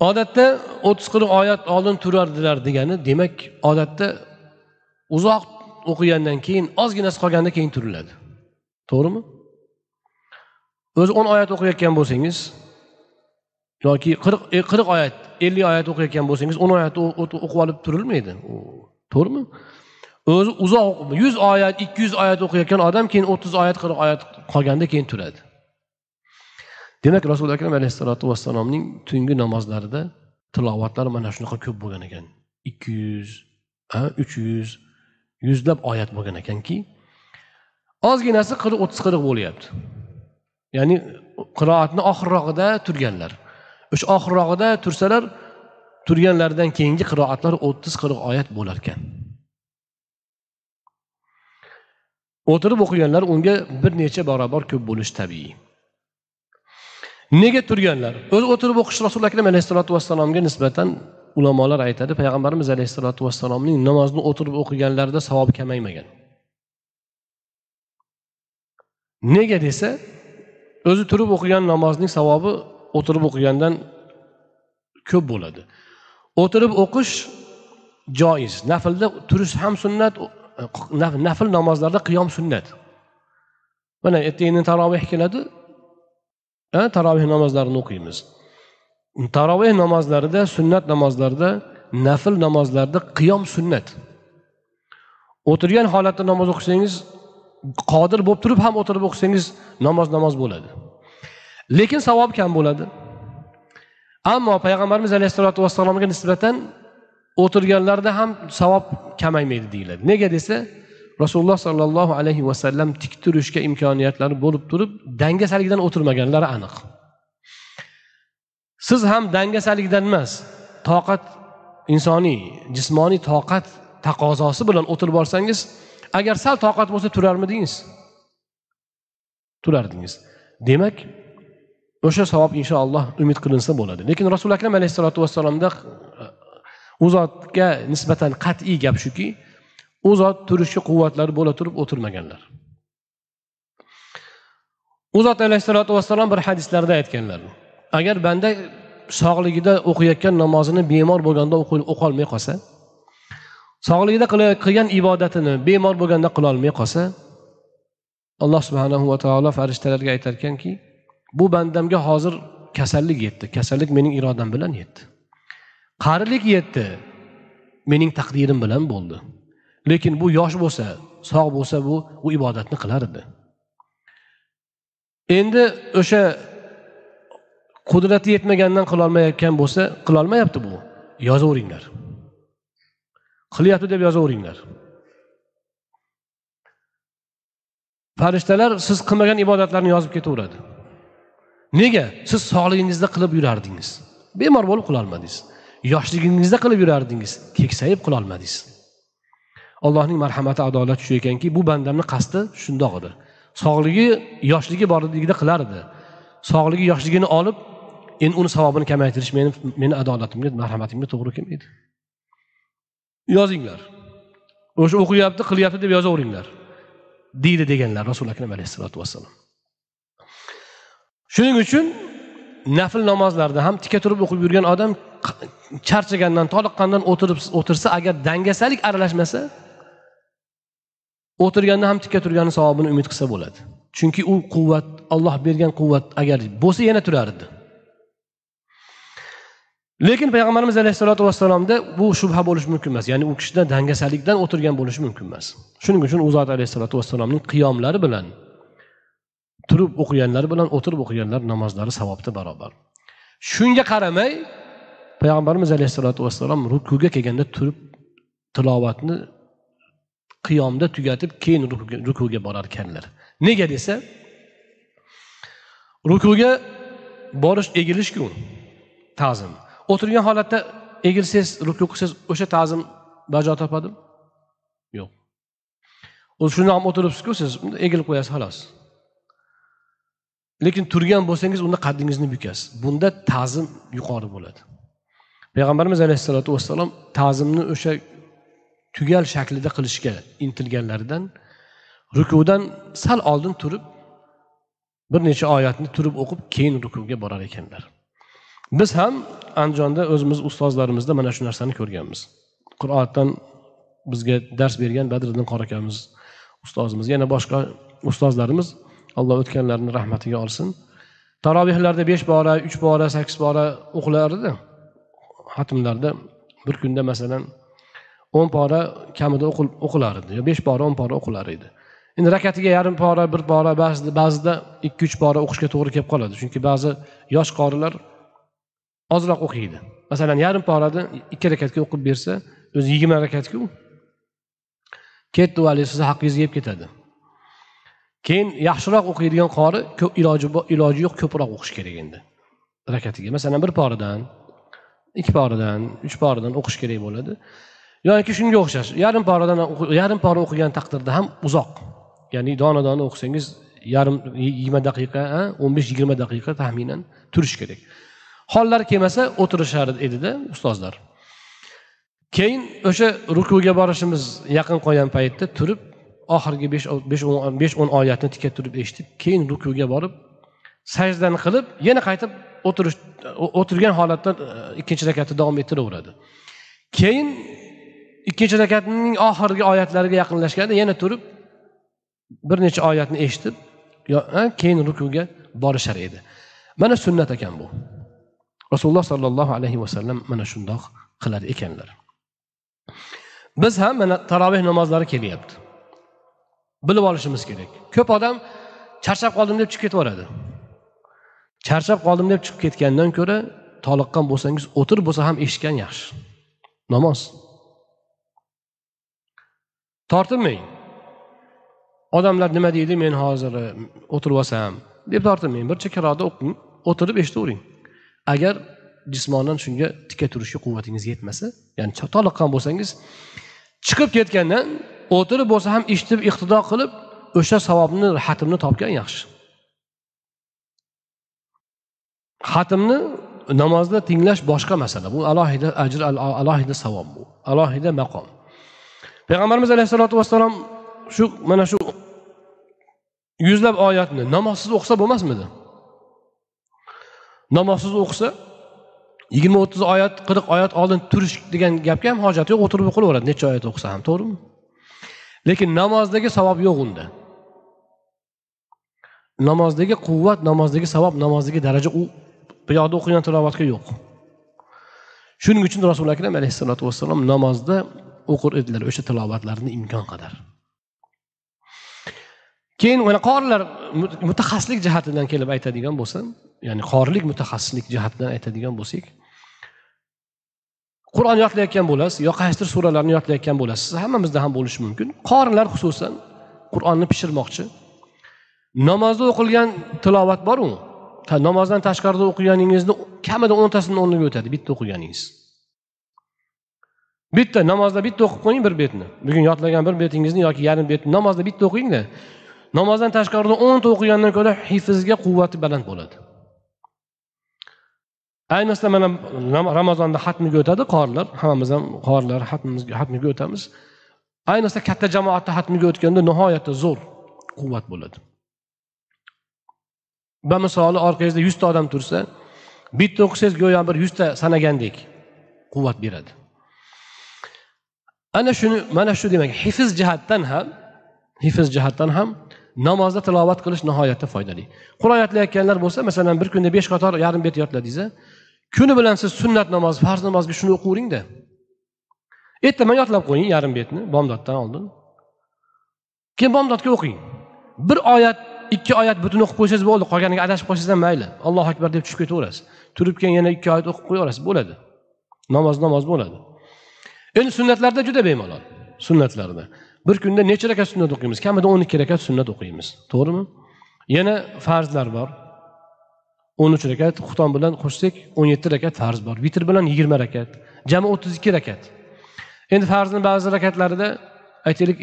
Odatda o'ttiz qirq oyat oldin turardilar degani demak odatda uzoq o'qigandan keyin ozginasi qolganda keyin turiladi. To'g'rimi? O'zi o'n oyat o'qiyotgan bo'lsangiz yoki qirq e, qirq oyat ellik oyat o'qiyotgan bo'lsangiz o'n oyatni o'qib olib turilmaydi. To'g'rimi? O'zi uzoq yuz oyat ikki yuz oyat o'qiyotgan odam keyin o'ttiz oyat qirq oyat qolganda keyin turadi. Demak rasuli akram alayhissalotu vassalomning tungi namozlarida tilovatlari mana shunaqa ko'p bo'lgan ekan. Ikki yuz uch yuz yuzlab oyat bo'lgan ekanki ozginasi qirq o'ttiz qirq bo'lyapti. Ya'ni qiroatni oxirrog'ida turganlar. O'sha oxirrog'ida tursalar turganlaridan keyingi qiroatlar o'ttiz qirq oyat bo'lar ekan. O'tirib o'qiganlar unga bir necha barobar ko'p bo'lishi tabiiy. Nega turganlar? O'zi o'tirib o'qish rasuli akram alayhissalotu vassalomga nisbatan ulamolar aytadi payg'ambarimiz alayhissalotu vassalomning namozni o'tirib o'qiganlarida savobi kamaymagan. Nega desa o'zi turib o'qigan namozning savobi o'tirib o'qigandan ko'p bo'ladi. O'tirib o'qish joiz. Naflda turish ham sunnat nafl namozlarda qiyom sunnat. Mana ertaga taroveh keladi taroveh namozlarini o'qiymiz. Taroveh namozlarida sunnat namozlarida nafl namozlarda qiyom sunnat. O'tirgan holatda namoz o'qisangiz qodir bo'lib turib ham o'tirib o'qisangiz namoz namoz bo'ladi. Lekin savob kam bo'ladi. Ammo payg'ambarimiz alayhissalotu vassalomga nisbatan o'tirganlarda ham savob kamaymaydi deyiladi. Nega desa rasululloh sollallohu alayhi vasallam tik turishga imkoniyatlari bo'lib turib dangasaligidan o'tirmaganlari aniq. Siz ham dangasalikdan emas toqat insoniy jismoniy toqat taqozosi bilan o'tirib olsangiz agar sal toqat bo'lsa turarmidingiz turardingiz. Demak o'sha savob inshaalloh umid qilinsa bo'ladi. Lekin rasuli akram alayhissalotu vassalomda u zotga nisbatan qat'iy gap shuki u zot turishga quvvatlari bo'la turib o'tirmaganlar. U zot alayhissalotu vassalom bir hadislarda aytganlar. Agar banda sog'ligida o'qiyotgan namozini bemor bo'lganda o'qolmay qolsa sog'ligida qilgan ibodatini bemor bo'lganda qilolmay qolsa alloh subhanahu va taolo farishtalarga aytar ekanki bu bandamga hozir kasallik yetdi. Kasallik mening irodam bilan yetdi. Qarilik yetdi. Mening taqdirim bilan bo'ldi. Lekin bu yosh bo'lsa sog' bo'lsa bu u ibodatni qilar edi. Endi o'sha qudrati yetmagandan qilolmayotgan bo'lsa qilolmayapti bu. Yozaveringlar. Qilyapti deb yozaveringlar. Farishtalar siz qilmagan ibodatlarni yozib ketaveradi. Nega? Siz sog'lig'ingizda qilib yurardingiz. Bemor bo'lib qilolmadingiz. Yoshligingizda qilib yurardingiz. Keksayib qilolmadingiz. Allohning marhamati adolati shu ekanki bu bandamni qasdi shundoq edi. Sog'ligi yoshligi borligida qilar edi. Sog'ligi yoshligini olib endi uni savobini kamaytirish meni meni adolatimga marhamatimga to'g'ri kelmaydi. Yozinglar. O'sha o'qiyapti qilyapti deb yozaveringlar. Deydi deganlar rasuli akram alayhissalotu vassalom shuning uchun nafl namozlarda ham tika turib o'qib yurgan odam charchagandan toliqqandan o'tirib o'tirsa agar dangasalik aralashmasa o'tirganda ham tikka turgani savobini umid qilsa bo'ladi. Chunki u quvvat olloh bergan quvvat agar bo'lsa yana turardi lekin payg'ambarimiz alayhissalotu vassalomda bu shubha bo'lishi mumkin emas. Ya'ni u kishida dangasalikdan o'tirgan bo'lishi mumkin emas. Shuning uchun u zot alayhissalotu vassalomning qiyomlari bilan turib o'qiganlari bilan o'tirib o'qiganlar namozlari savobda barobar. Shunga qaramay payg'ambarimiz alayhissalotu vassalom rukuga kelganda turib tilovatni qiyomda tugatib keyin rukuga borar ekanlar. Nega desa rukuga borish egilishku ta'zim. O'tirgan holatda egilsangiz ruku qilsangiz o'sha ta'zim bajo topadimi? Yo'q. Shundoq ham o'tiribsizku siz egilib qo'yasiz xolos. Lekin turgan bo'lsangiz unda qaddingizni bukasiz. Bunda ta'zim yuqori bo'ladi. Payg'ambarimiz alayhissalotu vassalom ta'zimni o'sha tugal shaklida qilishga intilganlaridan rukudan sal oldin turib bir necha oyatni turib o'qib keyin rukuga borar ekanlar. Biz ham andijonda o'zimiz ustozlarimizda mana shu narsani ko'rganmiz. Qur'ondan bizga dars bergan badriddin qori akamiz ustozimiz yana boshqa ustozlarimiz alloh o'tganlarini rahmatiga olsin. Tarovehlarda besh bora uch bora sakkiz bora o'qilar edi xatmlarda bir kunda masalan o'n pora kamida o'qilar edi yo besh pora o'n pora o'qilar edi. Endi rakatiga yarim pora bir pora ba'zida ba'zida ikki uch pora o'qishga to'g'ri kelib qoladi. Chunki ba'zi yosh qorilar ozroq o'qiydi. Masalan yarim porani ikki rakatga o'qib bersa o'zi yigirma rakatku ketdi haligi sizni haqqingizni yeb ketadi. Keyin yaxshiroq o'qiydigan qori iloji iloji yo'q ko'proq o'qish kerak endi rakatiga. Masalan bir poradan ikki poradan uch poradan o'qish kerak bo'ladi. Yoki shunga o'xshash yarim poradan yarim pora o'qigan taqdirda ham uzoq. Ya'ni dona dona o'qisangiz yarim yigirma daqiqa o'n besh yigirma daqiqa taxminan turish kerak. Hollari kelmasa o'tirishar edida ustozlar. Keyin o'sha rukuga borishimiz yaqin qolgan paytda turib oxirgi besh o'n oyatni tika turib eshitib keyin rukuga borib sajdani qilib yana qaytib o'tirish o'tirgan holatda e, ikkinchi rakatni davom ettiraveradi. Keyin ikkinchi rakatning oxirgi oyatlariga yaqinlashganda yana turib bir necha oyatni eshitib keyin rukuga borishar edi. Mana sunnat ekan bu. Rasululloh sollallohu alayhi vasallam mana shundoq qilar ekanlar. Biz ham mana taroveh namozlari kelyapti. Bilib olishimiz kerak. Ko'p odam charchab qoldim deb chiqib ketaveradi. Charchab qoldim deb chiqib ketgandan ko'ra toliqqan bo'lsangiz o'tirib bo'lsa ham eshitgan yaxshi. Namoz. Tortinmang. Odamlar nima deydi men hozir e, o'tirib olsam deb tortinmang. Bir chekkaroqda o'qing o'tirib eshitavering. Agar jismonan shunga tika turishga quvvatingiz yetmasa ya'ni toliqqan bo'lsangiz chiqib ketgandan o'tirib bo'lsa ham eshitib iqtido qilib o'sha savobni xatmni topgan yaxshi. Xatmni namozda tinglash boshqa masala. Bu alohida ajr alohida savob bu. Alohida maqom. Payg'ambarimiz alayhissalotu vassalom shu mana shu yuzlab oyatni namozsiz o'qisa bo'lmasmidi? Namozsiz o'qisa yigirma o'ttiz oyat qirq oyat oldin turish degan gapga ham hojati yo'q o'tirib o'qilaveradi. Necha oyat o'qisa ham to'g'rimi? Lekin namozdagi savob yo'q unda. Namozdagi quvvat namozdagi savob namozdagi daraja u buyoqda o'qigan tilovatga yo'q. Shuning uchun rasuli akram alayhissalotu vassalom namozda o'qir edilar o'sha tilovatlarni imkon qadar. Keyin mana qorilar mutaxassislik jihatidan kelib aytadigan bo'lsam ya'ni qorilik mutaxassislik jihatidan aytadigan bo'lsak qur'on yodlayotgan bo'lasiz yo qaysidir suralarni yodlayotgan bo'lasiz hammamizda ham bo'lishi mumkin. Qorilar xususan qur'onni pishirmoqchi. Namozda o'qilgan tilovat boru namozdan tashqarida o'qiganingizni kamida o'ntasini o'rniga o'tadi bitta o'qiganingiz. Bitta namozda bitta o'qib qo'ying bir betni. Bugun yodlagan bir betingizni yoki yarim betni namozda bitta o'qingda namozdan tashqarida o'nta o'qigandan ko'ra hifzga quvvati baland bo'ladi. Ayniqsa mana ramazonda xatmiga o'tadi qorilar hammamiz ham qorilar xatmiga o'tamiz. Ayniqsa katta jamoatda xatmiga o'tganda nihoyatda zo'r quvvat bo'ladi. Bamisoli orqangizda yuzta odam tursa bitta o'qisangiz go'yo bir yuzta sanagandek quvvat beradi. Ana shuni mana shu demak hifz jihatdan ham hifz jihatdan ham namozda tilovat qilish nihoyatda foydali. Qur'on yodlayotganlar bo'lsa masalan bir kunda besh qator yarim bet yodladingiz kuni bilan siz sunnat namoz farz namozga shuni o'qiveringda ertaman yodlab qo'ying yarim betni bomdoddan oldin. Keyin bomdodga o'qing. Bir oyat ikki oyat butun o'qib qo'ysangiz bo'ldi qolganiga adashib qolsangiz ham mayli allohu akbar deb tushib ketaverasiz. Turib keyin yana ikki oyat o'qib qo'yaverasiz bo'ladi. Namoz namoz bo'ladi. Endi sunnatlarda juda bemalol. Sunnatlarda. Bir kunda necha rakat sunnat o'qiymiz? Kamida o'n ikki rakat sunnat o'qiymiz. To'g'rimi? Yana farzlar bor. o'n uch rakat xuton bilan qo'shsak o'n yetti rakat farz bor. Vitr bilan yigirma rakat. Jami o'ttiz ikki rakat. Endi farzni ba'zi rakatlarida aytaylik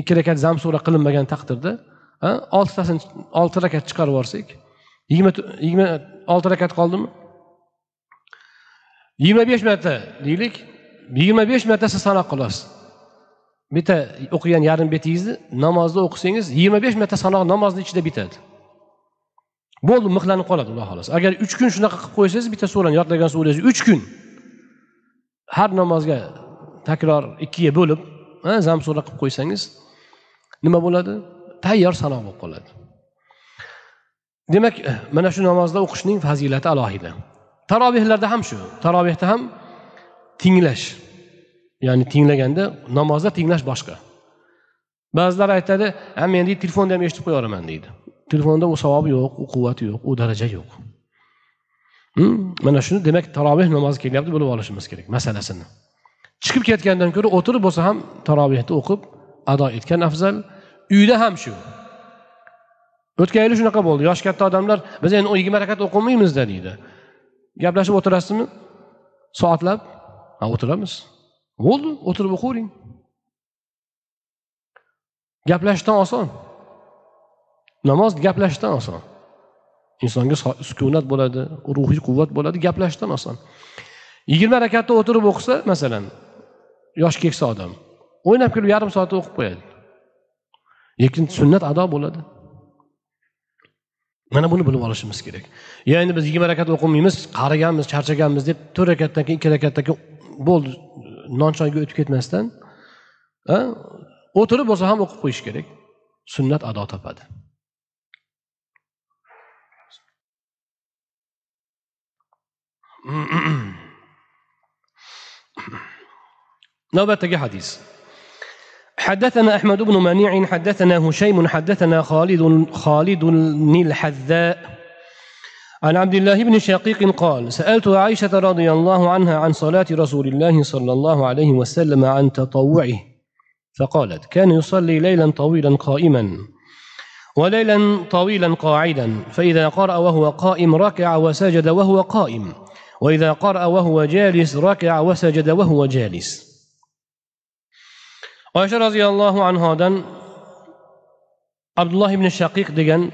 ikki rakat zam sura qilinmagan taqdirda oltitasini olti rakat chiqarib yuborsak yigirma yigirma olti rakat qoldimi? Yigirma besh marta deylik yigirma besh martasi sanoq qilasiz. Bitta o'qigan yarim betingizni namozda o'qisangiz yigirma besh marta sanoq namozni ichida bitadi. Bo'ldi mixlanib qoladi xudo xohlasa. Agar uch kun shunaqa qilib qo'ysangiz bitta surani yodlagan surangizni uch kun. Har namozga takror ikkiga bo'lib zam sura qilib qo'ysangiz nima bo'ladi? Tayyor sanoq bo'lib qoladi. Demak mana shu namozda o'qishning fazilati alohida. Tarobehlarda ham shu. Tarobehda ham tinglash. Ya'ni tinglaganda namozda tinglash boshqa. Ba'zilar aytadi men deydi telefonda ham eshitib qo'yaveraman deydi. Telefonda u savobi yo'q u quvvati yo'q u daraja yo'q. Hmm? mana shuni demak taroveh namozi kelyapti bilib olishimiz kerak masalasini. Chiqib ketgandan ko'ra o'tirib bo'lsa ham tarovehni o'qib ado etgan afzal. Uyda ham shu. O'tgan yili shunaqa bo'ldi. Yoshi katta odamlar biz endi yigirma rakat o'qimaymizda deydi. Gaplashib o'tirasizmi? Soatlab ha o'tiramiz. Bo'ldi o'tirib o'qiyvering gaplashishdan oson. Namoz gaplashishdan oson. Insonga sukunat bo'ladi ruhiy quvvat bo'ladi gaplashishdan oson. Yigirma rakatda o'tirib o'qisa masalan yosh keksa odam o'ynab kulib yarim soatda o'qib qo'yadi. Lekin sunnat ado bo'ladi. Mana buni bilib olishimiz kerak. Yo endi biz yigirma rakat o'qimaymiz qariganmiz charchaganmiz deb to'rt rakatdan keyin ikki rakatdan keyin bo'ldi non choyga o'tib ketmasdan o'tirib bo'lsa ham o'qib qo'yish kerak sunnat ado topadi navbatdagi hadis حدثنا أحمد بن منيع حدثنا هشيم حدثنا خالد خالد الحذاء عن عبد الله بن شقيق قال سألت عائشة رضي الله عنها عن صلاة رسول الله صلى الله عليه وسلم عن تطوعه فقالت كان يصلي ليلا طويلا قائما وليلا طويلا قاعدا فإذا قرأ وهو قائم ركع وسجد وهو قائم وإذا قرأ وهو جالس ركع وسجد وهو جالس. oysha roziyallohu anhodan abdulloh ibn shaqiq degan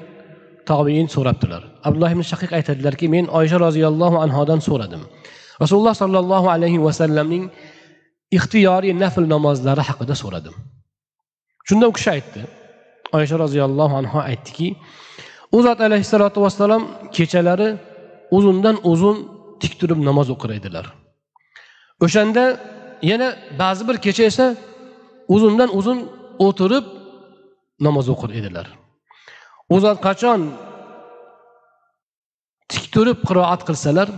tobiin so'rabdilar abdulloh ibn shaqiq aytadilarki men oysha roziyallohu anhodan so'radim. Rasululloh sollallohu alayhi vasallamning ixtiyoriy nafl namozlari haqida so'radim. Shunda u kishi aytdi. Oysha roziyallohu anhu aytdiki u zot alayhissalotu vassalom kechalari uzundan uzun tik turib namoz o'qir edilar o'shanda yana ba'zi bir kecha esa uzundan uzun o'tirib namoz o'qir edilar. U zot qachon tik turib qiroat qilsalar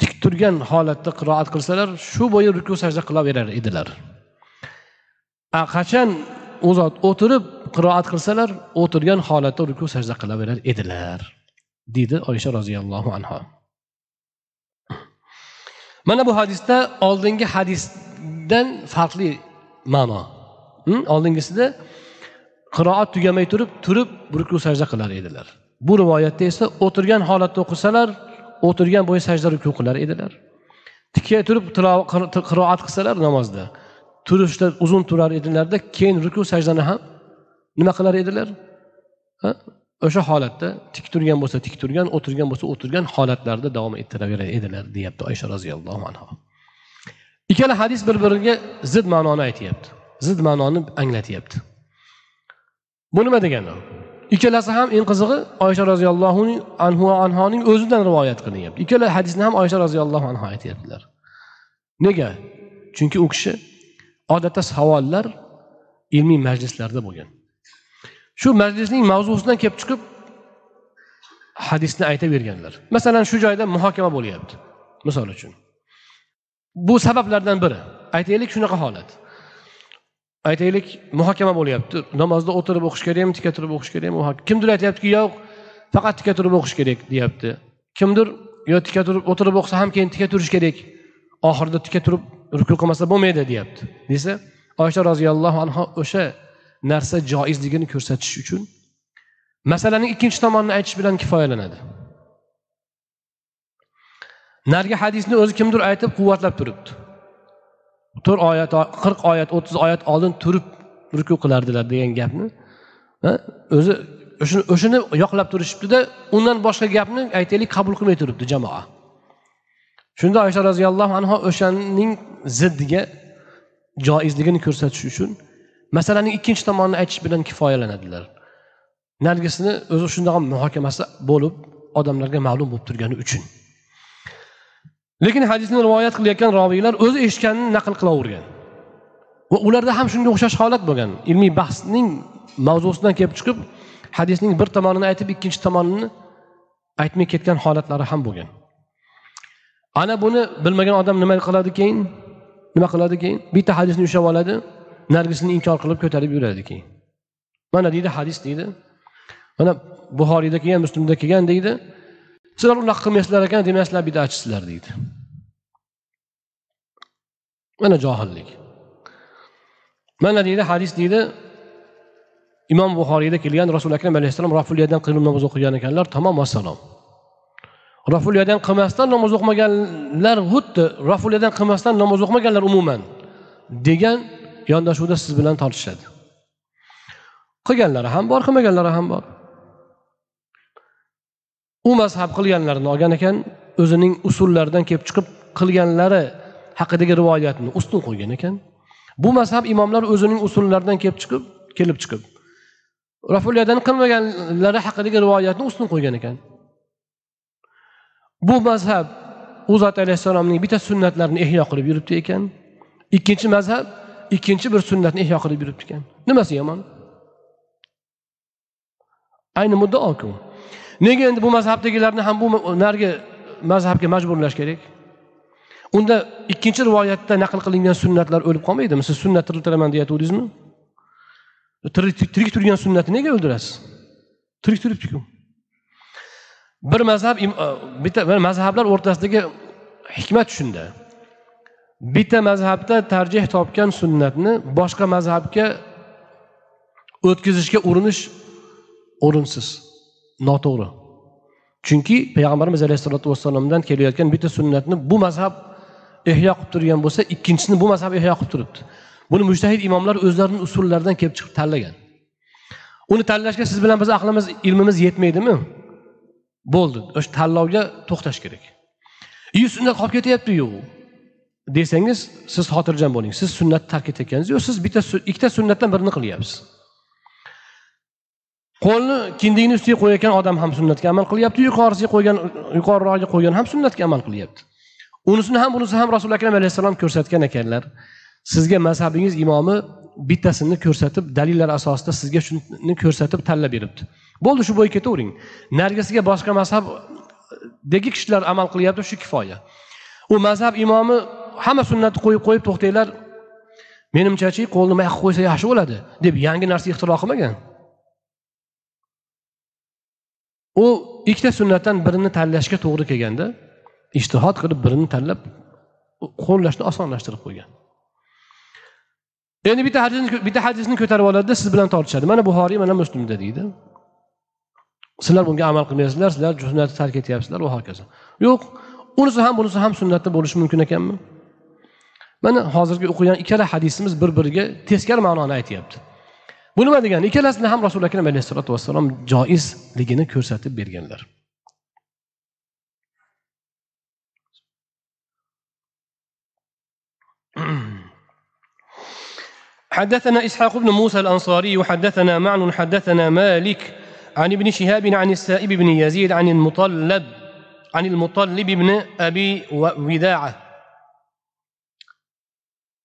tik turgan holatda qiroat qilsalar shu bo'yi ruku sajda qilaverar edilar. Qachon u zot o'tirib qiroat qilsalar o'tirgan holatda ruku sajda qilaverar edilar deydi oysha roziyallohu anhu mana bu hadisda oldingi hadisdan farqli ma'no. Oldingisida qiroat tugamay turib turib ruku sajda qilar edilar. Bu rivoyatda esa o'tirgan holatda o'qisalar o'tirgan bo'yi sajda ruku qilar edilar. Tikka turib qiroat qilsalar namozda turishda uzun turar edilarda keyin ruku sajdani ham nima qilar edilar? O'sha holatda tik turgan bo'lsa tik turgan o'tirgan bo'lsa o'tirgan holatlarida davom ettiraverar edilar deyapti oysha roziyallohu anhu ikkala hadis bir biriga zid ma'noni aytyapti. Zid ma'noni anglatyapti. Bu nima degani? Ikkalasi ham eng qizig'i oysha roziyallohu anhu anhoning o'zidan rivoyat qilinyapti. Ikkala hadisni ham oysha roziyallohu anhu aytyaptilar. Nega? Chunki u kishi odatda savollar ilmiy majlislarda bo'lgan. Shu majlisning mavzusidan kelib chiqib hadisni aytaverganlar. Masalan shu joyda muhokama bo'lyapti. Misol uchun. Bu sabablardan biri. Aytaylik shunaqa holat. Aytaylik muhokama bo'lyapti. Namozda o'tirib o'qish kerakmi tika turib o'qish kerakmi? Kimdir aytyaptiki yo'q faqat tika turib o'qish kerak deyapti. Kimdir yo tika turib o'tirib o'qisa ham keyin tika turish kerak oxirida tika turib ruku qilmasa bo'lmaydi deyapti. Desa oysha roziyallohu anhu o'sha narsa joizligini ko'rsatish uchun masalaning ikkinchi tomonini aytish bilan kifoyalanadi. Narigi hadisni o'zi kimdir aytib quvvatlab turibdi. To'rt oyat qirq oyat o'ttiz oyat oldin turib ruku qilardilar degan gapni. O'zi o'shani yoqlab turishibdida undan boshqa gapni aytaylik qabul qilmay turibdi jamoa. Shunda oysha roziyallohu anhu o'shaning ziddiga joizligini ko'rsatish uchun masalaning ikkinchi tomonini aytish bilan kifoyalanadilar. Narigisini o'zi shundoq muhokamasi bo'lib odamlarga ma'lum bo'lib turgani uchun. Lekin hadisni rivoyat qilayotgan roviylar o'zi eshitganini naql qilavergan. Va ularda ham shunga o'xshash holat bo'lgan. Ilmiy bahsning mavzusidan kelib chiqib hadisning bir tomonini aytib ikkinchi tomonini aytmay ketgan holatlari ham bo'lgan. Ana buni bilmagan odam nima qiladi keyin? Nima qiladi keyin? Bitta hadisni ushlab oladi narigisini inkor qilib ko'tarib yuradi keyin. Mana deydi hadis deydi. Mana buxoriyda kelgan muslimda kelgan deydi. Sizlar unaqa qilmaysizlar ekan demak sizlar bidatchisizlar deydi. Mana johillik. Mana deydi hadis deydi imom buxoriyda kelgan rasuli akram alayhissalom rafuliyadan qilib namoz o'qigan ekanlar tamom vassalom. Rafuliyadan qilmasdan namoz o'qimaganlar xuddi rafuliyadan qilmasdan namoz o'qimaganlar umuman degan yondashuvda siz bilan tortishadi. Qilganlari ham bor qilmaganlari ham bor. U mazhab qilganlarini olgan ekan o'zining usullaridan kelib chiqib qilganlari haqidagi rivoyatni ustun qo'ygan ekan. Bu mazhab imomlar o'zining usullaridan kelib chiqib kelib chiqib rafuliyadan qilmaganlari haqidagi rivoyatni ustun qo'ygan ekan. Bu mazhab u zot alayhissalomning bitta sunnatlarini ehyo qilib yuribdi ekan. Ikkinchi mazhab ikkinchi bir sunnatni ihyo qilib yuribdi ekan. Nimasi yomon? Ayni muddaoku. Nega endi bu mazhabdagilarni ham bu narigi mazhabga majburlash kerak? Unda ikkinchi rivoyatda naql qilingan sunnatlar o'lib qolmaydimi? Siz sunnat tiriltiraman deyatgandingizmi tirik turgan sunnatni nega o'ldirasiz? Tirik turibdiku. Bir mazhab bitta mazhablar o'rtasidagi hikmat shunda. Bitta mazhabda tarjih topgan sunnatni boshqa mazhabga o'tkazishga urinish o'rinsiz. Noto'g'ri. Chunki payg'ambarimiz alayhissalotu vassalomdan kelayotgan bitta sunnatni bu mazhab ehyo qilib turgan bo'lsa ikkinchisini bu mazhab ehyo qilib turibdi. Buni mushtahid imomlar o'zlarini usullaridan kelib chiqib tanlagan. Uni tanlashga siz bilan biz aqlimiz ilmimiz yetmaydimi? Bo'ldi. O'sha tanlovga to'xtash kerak. I sunnat qolib ketyaptiyu. Desangiz siz xotirjam bo'ling. Siz sunnatni tark etayotganingiz yo'q. Siz bitta ikkita sunnatdan birini qilyapsiz. Qo'lni kindigini ustiga qo'yayotgan odam ham sunnatga amal qilyapti yuqorisiga qo'ygan yuqoriroqga qo'ygan ham sunnatga amal qilyapti. Unisini ham bunisini ham rasuli akram alayhissalom ko'rsatgan ekanlar. Sizga mazhabingiz imomi bittasini ko'rsatib dalillar asosida sizga shuni ko'rsatib tanlab beribdi. Bo'ldi shu bo'yi ketavering. Narigisiga boshqa mazhabdagi kishilar amal qilyapti shu kifoya. U mazhab imomi hamma sunnatni qo'yib qo'yib to'xtanglar. Menimchachi qo'lni may qilib qo'ysa yaxshi bo'ladi deb yangi narsa ixtiro qilmagan. U ikkita sunnatdan birini tanlashga to'g'ri kelganda ishtihod qilib birini tanlab qo'llashni osonlashtirib qo'ygan. Endi bitta hadisni bitta hadisni ko'tarib oladida siz bilan tortishadi. Mana buxoriy mana muslimda deydi. Sizlar bunga amal qilmaysizlar sizlar sunnatni tark etyapsizlar va hokazo. Yo'q unisi ham bunisi ham sunnatda bo'lishi mumkin ekanmi? Mana hozirgi o'qigan ikkala hadisimiz bir biriga teskari ma'noni aytyapti. Bu nima degani ikkalasini ham rasuli akram alayhissalotu vassalom joizligini ko'rsatib berganlar حدثنا إسحاق بن موسى الأنصاري وحدثنا معن حدثنا مالك عن ابن شهاب عن السائب بن يزيد عن المطلب عن المطلب بن أبي وداعة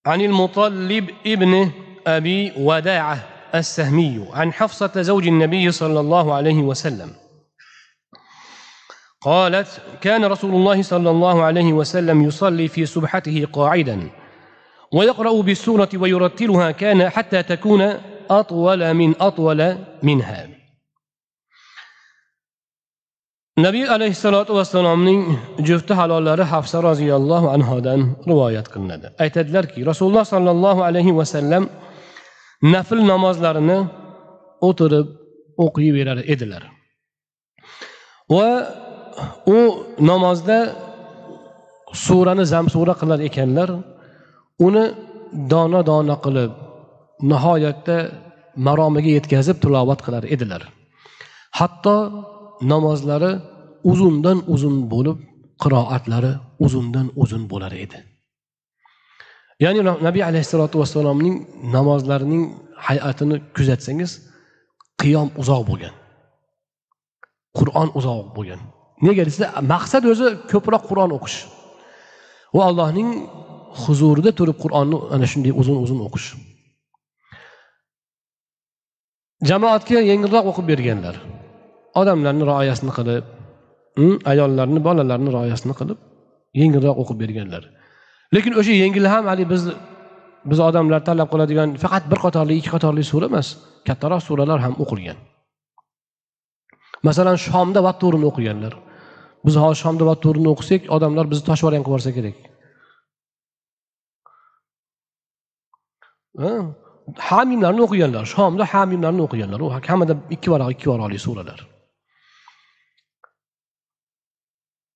عن المطلب ابن أبي وداعة السهمي عن حفصة زوج النبي صلى الله عليه وسلم. قالت كان رسول الله صلى الله عليه وسلم يصلي في سبحته قاعدا ويقرأ بالسورة ويرتلها كان حتى تكون أطول من أطول منها. نبي عليه الصلاة والسلام جفتها حلالة حفصة رضي الله عنها دان رواية قلنا أي تدلر رسول الله صلى الله عليه وسلم nafl namozlarini o'tirib o'qiyverar edilar. Va u namozda surani zamsura qilar ekanlar uni dona dona qilib nihoyatda maromiga yetkazib tilovat qilar edilar. Hatto namozlari uzundan uzun bo'lib qiroatlari uzundan uzun bo'lar edi. Ya'ni nabiy alayhissalotu vassalomning namozlarining hay'atini kuzatsangiz qiyom uzoq bo'lgan. Qur'on uzoq bo'lgan. Nega desa maqsad o'zi ko'proq qur'on o'qish. Va allohning huzurida turib qur'onni ana shunday uzun uzun o'qish. Jamoatga yengilroq o'qib berganlar. Odamlarni rioyasini qilib hm, ayollarni bolalarni rioyasini qilib yengilroq o'qib berganlar. Lekin o'sha yengil ham haligi biz biz odamlar talab qiladigan faqat bir qatorli ikki qatorli sura emas kattaroq suralar ham o'qilgan. Masalan shomda vatturini o'qiganlar. Biz hozir shomda vatturini o'qisak odamlar bizni toshbo'ron qilib yuborsa kerak. Hamimlarni o'qiganlar shomda hamimlarni o'qiganlar. U kamida ikki varaq ikki varaqli suralar.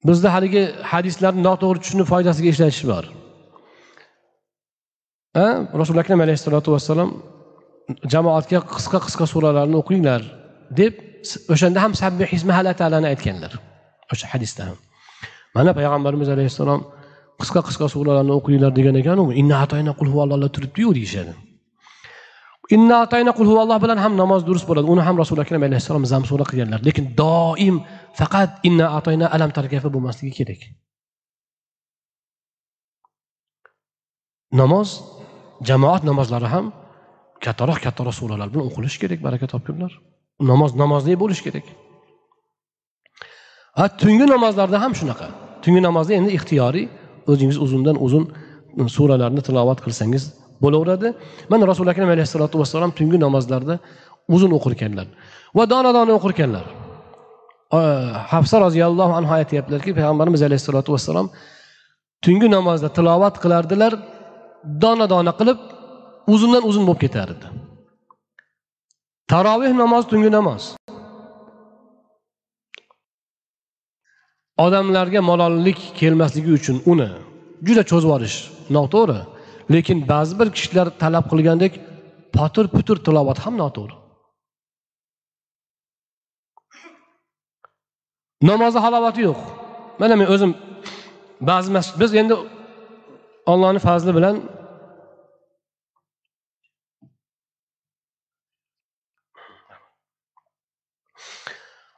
Bizda haligi hadislarni noto'g'ri tushunib foydasiga ishlatish bor. Rasuli akram alayhissalotu vassalom jamoatga qisqa qisqa suralarni o'qinglar deb o'shanda ham sabbih talani aytganlar. O'sha hadisda ham. Mana payg'ambarimiz alayhissalom qisqa qisqa suralarni o'qinglar degan ekanu inna atoyna qul huvallolar turibdiyu deyishadi. Inna atoyna qul huvalloh bilan ham namoz durust bo'ladi. Uni ham rasuli akram alayhissalom zamsura qilganlar. Lekin doim faqat inna atoyna alam tarkafi bo'lmasligi kerak. Namoz jamoat namozlari ham kattaroq kattaroq suralar bilan o'qilishi kerak baraka topgunlar namoz namozli bo'lishi kerak. Ha tungi namozlarda ham shunaqa. Tungi namozda endi ixtiyoriy o'zingiz uzundan uzun suralarni tilovat qilsangiz bo'laveradi. Mana rasuli akram alayhissalotu vassalom tungi namozlarda uzun o'qir ekanlar va dona dona o'qir ekanlar hafsa roziyallohu anhu aytyaptilarki payg'ambarimiz alayhissalotu vassalom tungi namozda tilovat qilardilar. Dona dona qilib uzundan uzun bo'lib ketardi taroveh namozi tungi namoz. Odamlarga malollik kelmasligi uchun uni juda cho'zib yuborish noto'g'ri lekin ba'zi bir kishilar talab qilgandek potir putur tilovat ham noto'g'ri. Namozni halovati yo'q. Mana men o'zim ba'zi masjid biz endi ollohni fazli bilan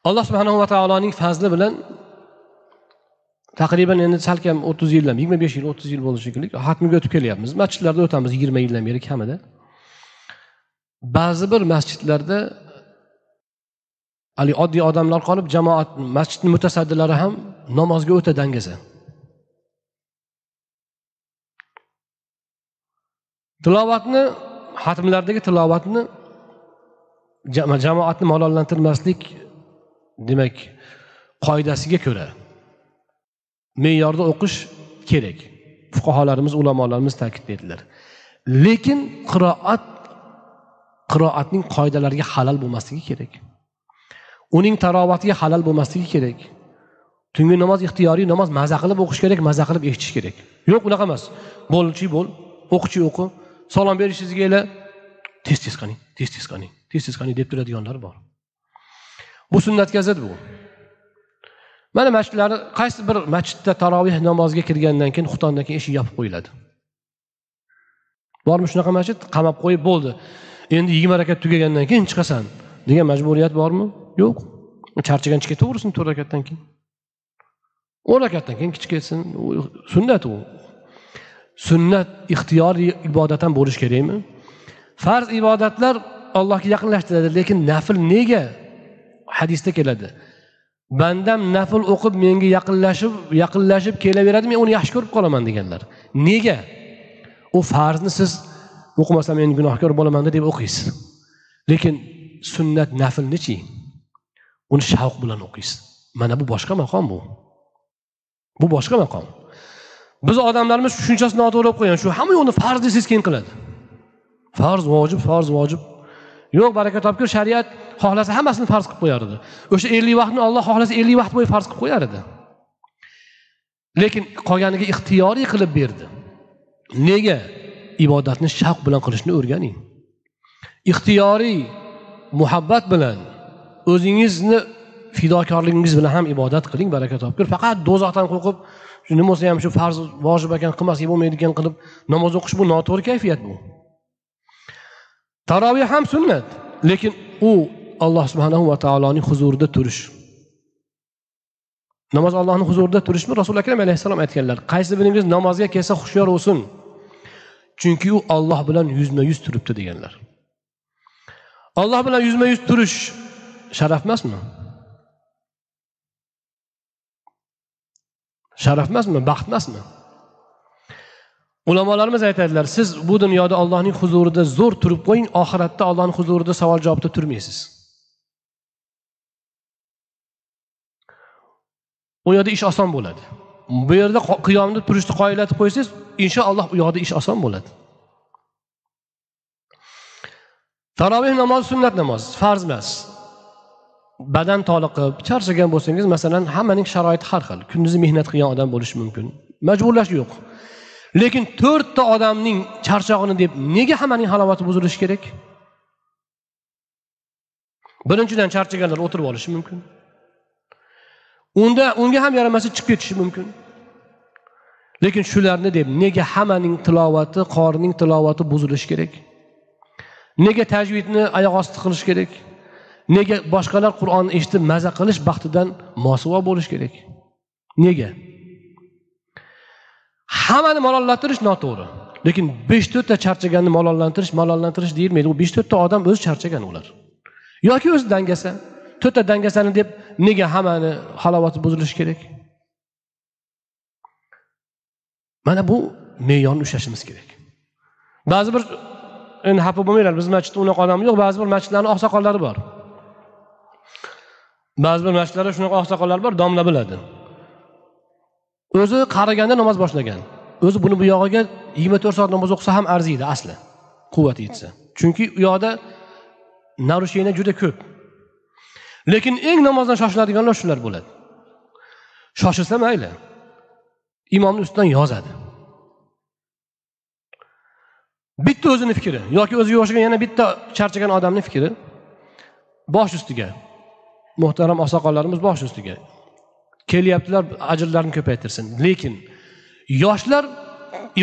alloh subhanava taoloning fazli bilan taqriban endi salkam o'ttiz yildan yigirma besh yil o'ttiz yil bo'lishi mumkin hatmiga o'tib kelyapmiz. Masjidlarda o'tamiz yigirma yildan beri kamida. Ba'zi bir masjidlarda haligi oddiy odamlar qolib jamoat masjidni mutasaddilari ham namozga o'ta dangasa. Tilovatni xatmlardagi tilovatni jamoatni malollantirmaslik demak qoidasiga ko'ra me'yorda o'qish kerak. Fuqarolarimiz ulamolarimiz ta'kidlaydilar lekin qiroat qiroatning qoidalariga halal bo'lmasligi kerak. Uning tarovatiga halal bo'lmasligi kerak. Tungi namoz ixtiyoriy namoz maza qilib o'qish kerak maza qilib eshitish kerak. Yo'q unaqa emas. Bo'lchi bo'l o'qichi o'qi salom berishingizga tez tez qaning tez tez qaning tez tez qaning deb turadiganlar bor. Bu sunnatga zid bu. Mana masjidlarni qaysi bir masjidda taroveh namoziga kirgandan keyin xutondan keyin eshik yopib qo'yiladi. Bormi shunaqa masjid? Qamab qo'yib bo'ldi. Endi yigirma rakat tugagandan keyin chiqasan degan majburiyat bormi? Yo'q. Charchagan ketaversin to'rt rakatdan keyin. o'n rakatdan keyin ketsin. Sunnat u. Sunnat ixtiyoriy ibodat ham bo'lishi kerakmi? Farz ibodatlar allohga yaqinlashtiradi lekin nafl nega hadisda keladi. Bandam nafl o'qib menga yaqinlashib yaqinlashib kelaveradi men uni yaxshi ko'rib qolaman deganlar. Nega? U farzni siz o'qimasam men gunohkor bo'lamanda deb o'qiysiz. Lekin sunnat naflnichi uni shavq bilan o'qiysiz. Mana bu boshqa maqom bu. Bu boshqa maqom. Biz odamlarimiz tushunchasi noto'g'ri bo'lib qo'ygan shu hamma yo'lni farz desangiz keyin qiladi. Farz vojib farz vojib. Yo'q baraka topgir shariat xohlasa hammasini farz qilib qo'yar edi. O'sha ellik vaqtni olloh xohlasa ellik vaqt bo'yi farz qilib qo'yar edi. Lekin qolganiga ixtiyoriy qilib berdi. Nega? Ibodatni shavq bilan qilishni o'rganing. Ixtiyoriy muhabbat bilan o'zingizni fidokorligingiz bilan ham ibodat qiling baraka topgir faqat do'zaxdan qo'rqib nima bo'lsa ham shu farz vojib ekan qilmasak bo'lmaydi ekan qilib namoz o'qish bu noto'g'ri kayfiyat bu. Taroveh ham sunnat lekin u alloh subhanahu va taoloning huzurida turish. Namoz allohni huzurida turishmi? Rasuli akram alayhissalom aytganlar qaysi biringiz namozga kelsa hushyor bo'lsin. Chunki u olloh bilan yuzma yuz turibdi deganlar. Olloh bilan yuzma yuz turish sharaf emasmi? Sharaf emasmi? Baxt emasmi? Ulamolarimiz aytadilar siz bu dunyoda allohning huzurida zo'r turib qo'ying oxiratda ollohni huzurida savol javobda turmaysiz. U yerda ish oson bo'ladi. Bu yerda qiyomni turishni qoyillatib qo'ysangiz inshaalloh u yoqda ish oson bo'ladi. Taroveh namozi sunnat namoz farz emas. Badan toliqib charchagan bo'lsangiz masalan hammaning sharoiti har xil. Kunduzi mehnat qilgan odam bo'lishi mumkin. Majburlash yo'q. Lekin to'rtta odamning charchog'ini deb nega hammaning halovati buzilishi kerak? Birinchidan charchaganlar o'tirib olishi mumkin. Unda unga ham yaramasa chiqib ketishi mumkin. Lekin shularni deb nega hammaning tilovati qorining tilovati buzilishi kerak? Nega tajvidni oyoq osti qilish kerak? Nega boshqalar qur'onni eshitib maza qilish baxtidan mosuvo bo'lish kerak? Nega? Hammani malollantirish noto'g'ri. Lekin besh to'rtta charchaganni malollantirish malollantirish deyilmaydi. U besh to'rtta odam o'zi charchagan ular. Yoki o'zi dangasa to'rtta dangasani deb nega hammani halovati buzilishi kerak? Mana bu me'yorni ushlashimiz kerak. Ba'zi bir endi xafa bo'lmanglar biz masjidda unaqa odam yo'q ba'zi bir masjidlarni oqsoqollari bor. Ba'zi bir masjidlarda shunaqa oqsoqollar bor domla biladi. O'zi qariganda namoz boshlagan. O'zi buni bu yog'iga yigirma to'rt soat namoz o'qisa ham arziydi asli. Quvvati yetsa. Chunki u yoqda narusheniya juda ko'p. Lekin eng namozdan shoshiladiganlar shular bo'ladi. Shoshilsa mayli imomni ustidan yozadi. Bitta o'zini fikri yoki o'ziga o'xshagan yana bitta charchagan odamni fikri bosh ustiga. Muhtaram oqsoqollarimiz bosh ustiga. Kelyaptilar ajrlarini ko'paytirsin. Lekin yoshlar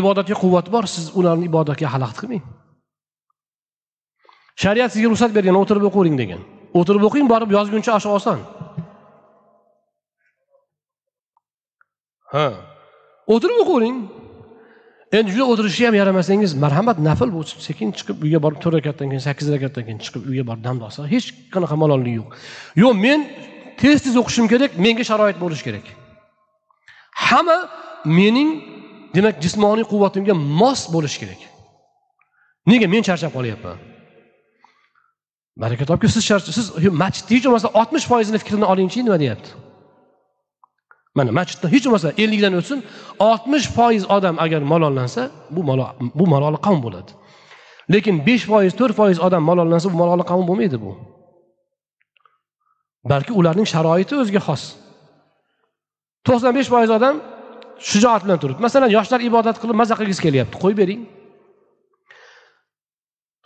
ibodatga quvvati bor siz ularni ibodatga xalaqit qilmang. Shariat sizga ruxsat bergan o'tirib o'qivering degan. O'tirib o'qing borib yozguncha oshi oson ha. O'tirib o'qivering endi juda o'tirishga ham yaramasangiz marhamat nafl bu sekin chiqib uyga borib to'rt rakatdan keyin sakkiz rakatdan keyin chiqib uyga borib dam olsa hech qanaqa malollik yo'q. Yo'q men tez tez o'qishim kerak menga sharoit bo'lishi kerak. Hamma mening demak jismoniy quvvatimga mos bo'lishi kerak. Nega men charchab qolyapman? Baraka topki siz siz masjidni hech bo'lmasa oltmish foizini fikrini olingchi nima deyapti? Mana masjidda hech bo'lmasa ellikdan o'tsin oltmish foiz odam agar malollansa bu bu maloli qavm bo'ladi. Lekin besh foiz to'rt foiz odam malollansa bu maloli qavm bo'lmaydi bu. Balki ularning sharoiti o'ziga xos. To'qson besh foiz odam shijoat bilan turibdi. Masalan yoshlar ibodat qilib maza qilgisi kelyapti qo'yib bering.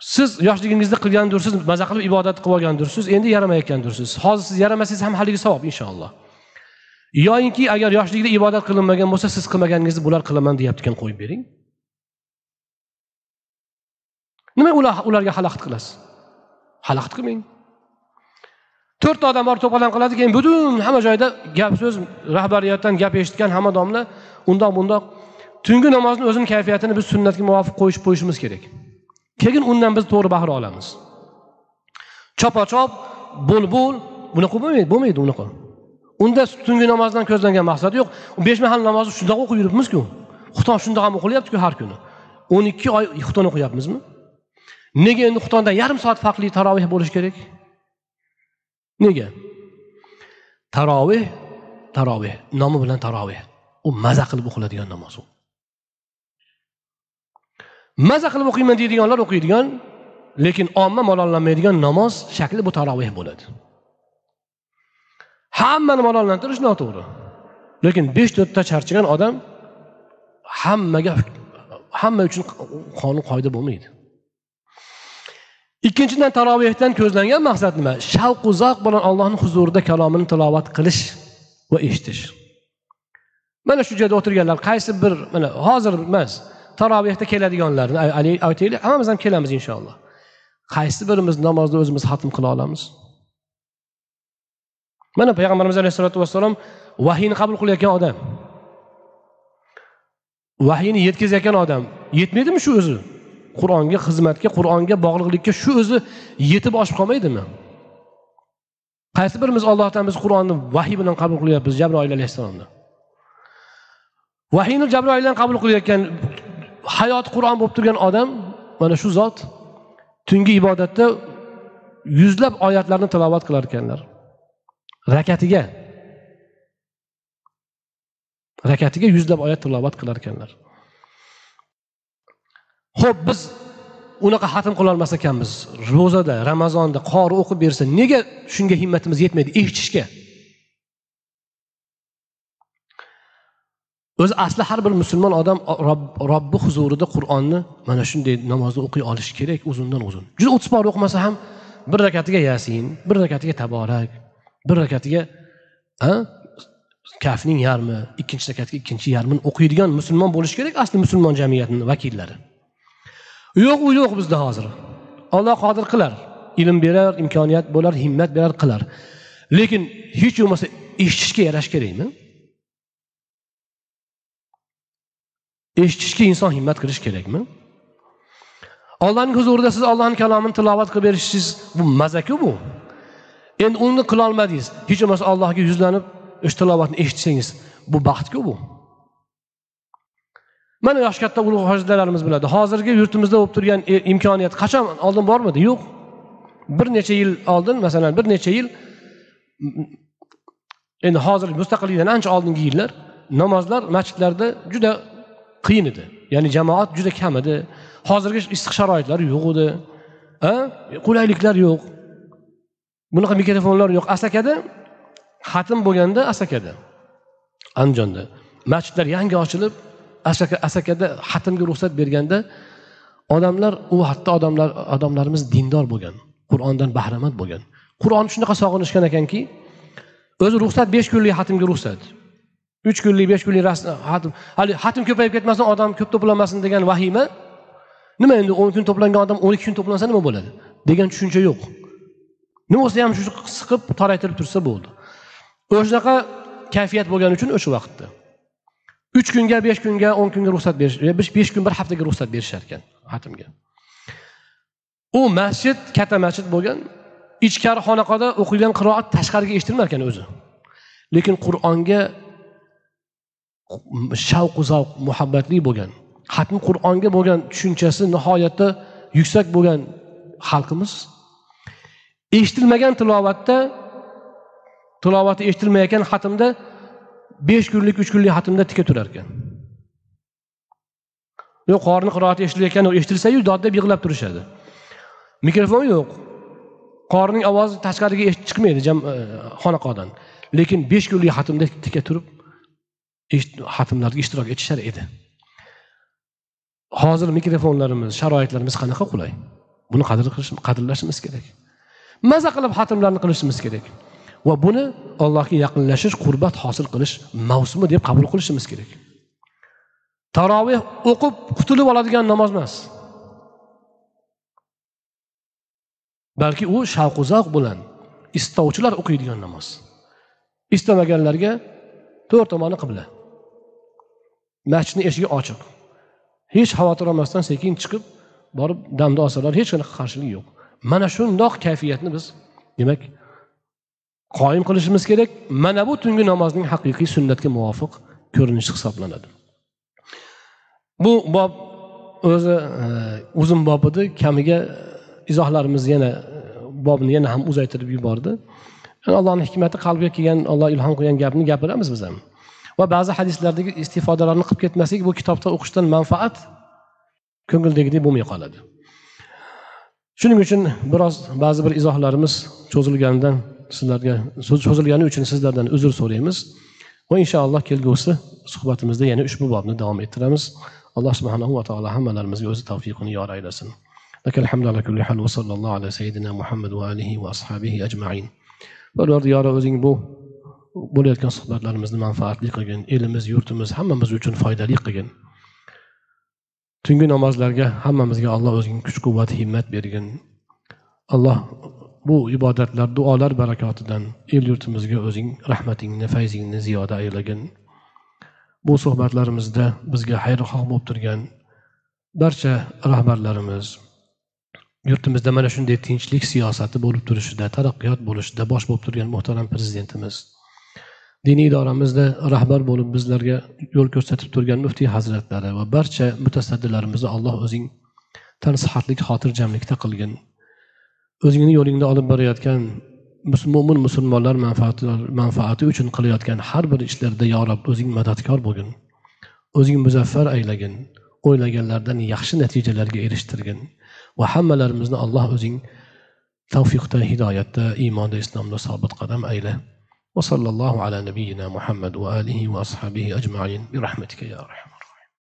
Siz yoshligingizda qilgandirsiz maza qilib ibodat qilib olgandirsiz endi yaramayotgandirsiz hozir siz yaramasangiz ham haligi savob inshaalloh. Yoyinki agar yoshlikda ibodat qilinmagan bo'lsa siz qilmaganingizni bular qilaman deyaptikan qo'yib bering. Nima ular ularga xalaqit qilasiz? Xalaqit qilmang. To'rtta odam borib to'polon qiladi keyin butun hamma joyda gap so'z rahbariyatdan gap eshitgan hamma domla undoq bundoq tungi namozni o'zini kayfiyatini biz sunnatga muvofiq qo'yishib qo'yishimiz kerak. Keyin undan biz to'g'ri bahra olamiz. Chopa chop bo'l bo'l bunaqa bo'lmaydi bo'lmaydi unaqa. Unda tungi namozdan ko'zlangan maqsad yo'q. Besh mahal namozni shundoq o'qib yuribmizku. Xuton shundoq ham o'qilyaptiku har kuni. O'n ikki oy xuton o'qiyapmizmi? Nega endi xutondan yarim soat farqli taroveh bo'lishi kerak? Nega? Taroveh taroveh nomi bilan taroveh. U maza qilib o'qiladigan namoz u. maza qilib o'qiyman deydiganlar o'qiydigan lekin omma malollanmaydigan namoz shakli bu taroveh bo'ladi. Hammani malollantirish noto'g'ri. Lekin besh to'rtta charchagan odam hammaga hamma uchun qonun qoida bo'lmaydi. Ikkinchidan tarovehdan ko'zlangan maqsad nima? Shavqu zavq bilan allohni huzurida kalomini tilovat qilish va eshitish. Mana shu joyda o'tirganlar qaysi bir mana hozir emas tarovehda keladiganlarni aytaylik. Hammamiz ham kelamiz inshaalloh. Qaysi birimiz namozni o'zimiz xatm qila olamiz? Mana payg'ambarimiz alayhissalotu vassalom vahiyni qabul qilayotgan odam. Vahiyni yetkazayotgan odam. Yetmaydimi shu o'zi? Qur'onga xizmatga qur'onga bog'liqlikka shu o'zi yetib oshib qolmaydimi? Qaysi birimiz ollohdan biz qur'onni vahiy bilan qabul qilyapmiz? Jabroil alayhissalomni. Vahiyni jabroildan qabul qilayotgan hayoti qur'on bo'lib turgan odam mana shu zot tungi ibodatda yuzlab oyatlarni tilovat qilar ekanlar. Rakatiga. Rakatiga yuzlab oyat tilovat qilar ekanlar. Ho'p biz unaqa xatm qilolmas ekanmiz ro'zada ramazonda qori o'qib bersa nega shunga himmatimiz yetmaydi? Eshitishga. O'zi asli har bir musulmon odam robbi huzurida qur'onni mana shunday namozni o'qiy olishi kerak uzundan uzun. Juda o'ttiz pora o'qimasa ham bir rakatiga yasin bir rakatiga taborak bir rakatiga kafning yarmi ikkinchi rakatga ikkinchi yarmini o'qiydigan musulmon bo'lishi kerak asli musulmon jamiyatini vakillari. Yo'q u yo'q bizda hozir. Olloh qodir qilar. Ilm berar imkoniyat bo'lar himmat berar qilar. Lekin hech bo'lmasa eshitishga yarash kerakmi? Eshitishga inson himmat qilishi kerakmi? Ollohning huzurida siz ollohni kalomini tilovat qilib berishingiz bu mazaku bu endi uni qilolmadingiz. Hech bo'lmasa allohga yuzlanib o'sha tilovatni eshitsangiz bu baxtku bu mana yoshi katta ulug' hojidalarimiz biladi. Hozirgi yurtimizda bo'lib turgan e, imkoniyat qachon? Oldin bormidi? Yo'q. Bir necha yil oldin masalan bir necha yil endi hozir mustaqillikdan ancha oldingi yillar namozlar masjidlarda juda qiyin edi. Ya'ni jamoat juda kam edi. Hozirgi issiq sharoitlar yo'q edi. Qulayliklar yo'q. Bunaqa mikrofonlar yo'q. Asakada xatm bo'lganda asakada. Andijonda masjidlar yangi ochilib asakada xatmga ruxsat berganda odamlar u hatto odamlar odamlarimiz dindor bo'lgan qur'ondan bahramand bo'lgan. Qur'onni shunaqa sog'inishgan ekanki o'zi ruxsat besh kunlik xatmga ruxsat. Uch kunlik besh kunlik xatm hali xatm ko'payib ketmasin odam ko'p to'planmasin degan vahima. Nima endi o'n kun to'plangan odam o'n ikki kun to'plansa nima bo'ladi? Degan tushuncha yo'q. Nima bo'lsa ham shu siqib toraytirib tursa bo'ldi. O'shanaqa kayfiyat bo'lgani uchun o'sha vaqtda. Uch kunga besh kunga o'n kunga ruxsat berish besh kun bir haftaga ruxsat berishar ekan xatmga u masjid katta masjid bo'lgan ichkari xonaqoda o'qilgan qiroat tashqariga eshitilmar ekan o'zi. Lekin qur'onga shavqu zavq muhabbatli bo'lgan xatmi qur'onga bo'lgan tushunchasi nihoyatda yuksak bo'lgan xalqimiz. Eshitilmagan tilovatda tilovati eshitilmayotgan xatmda besh kunlik uch kunlik xatmda tika turar ekan. Yo'q qorini qiroati eshitilayotgan eshitilsayu dod deb yig'lab turishadi. Mikrofon yo'q. Qorining ovozi tashqariga chiqmaydi e, xonaqodan. Lekin besh kunlik xatmda tika turib hatimlarga ishtirok etishar edi. Hozir mikrofonlarimiz sharoitlarimiz qanaqa qulay? Buni qadr qadrlashimiz kerak. Maza qilib xatmlarni qilishimiz kerak. Va buni allohga yaqinlashish qurbat hosil qilish mavsumi deb qabul qilishimiz kerak. Taroveh o'qib qutulib oladigan namoz emas. Balki u shavqu zavq bilan istovchilar o'qiydigan namoz. Istamaganlarga to'rt tomoni qibla. Masjidni eshigi ochiq. Hech xavotir olmasdan sekin chiqib borib damni olsalar hech qanaqa qarshilik yo'q. Mana shundoq kayfiyatni biz demak qoyim qilishimiz kerak. Mana bu tungi namozning haqiqiy sunnatga muvofiq ko'rinishi hisoblanadi. Bu bob o'zi e, uzun bob edi. Kamiga e, izohlarimiz yana e, bobni yana ham uzaytirib yubordi. Allohni hikmati qalbga kelgan olloh ilhom qilgan gapni gapiramiz biz ham. va ba'zi hadislardagi istifodalarni qilib ketmaslik bu kitobda o'qishdan manfaat ko'ngildagidek bo'lmay qoladi shuning uchun biroz ba'zi bir izohlarimiz cho'zilganidan sizlarga cho'zilgani uchun sizlardan uzr so'raymiz va inshaalloh kelgusi suhbatimizda yana ushbu bobni davom ettiramiz alloh subhanahu va taolo hammalarimizga o'zi tavfiqini yor aylasin لك الحمد على كل حال وصلى الله على سيدنا محمد وآله وأصحابه أجمعين parvardi yora o'zing bu bo'layotgan suhbatlarimizni manfaatli qilgin. Elimiz yurtimiz hammamiz uchun foydali qilgin. Tungi namozlarga hammamizga alloh o'zining kuch quvvat himmat bergin. Alloh bu ibodatlar duolar barakotidan el yurtimizga o'zing rahmatingni fayzingni ziyoda aylagin. Bu suhbatlarimizda bizga xayrixoh bo'lib turgan barcha rahbarlarimiz yurtimizda mana shunday tinchlik siyosati bo'lib turishida taraqqiyot bo'lishida bosh bo'lib turgan muhtaram prezidentimiz diniy idoramizda rahbar bo'lib bizlarga yo'l ko'rsatib turgan muftiy hazratlari va barcha mutasaddilarimizni alloh o'zing tansihatlik xotirjamlikda qilgin. O'zingni yo'lingda olib borayotgan mo'min musulmonlar manfaati uchun qilayotgan har bir ishlarda yo rob o'zing madadkor bo'lgin. O'zing muzaffar aylagin o'ylaganlardan yaxshi natijalarga erishtirgin va hammalarimizni alloh o'zing tavfiqda hidoyatda iymonda islomda sobit qadam ayla وصلى الله على نبينا محمد وآله وأصحابه أجمعين برحمتك يا رحمة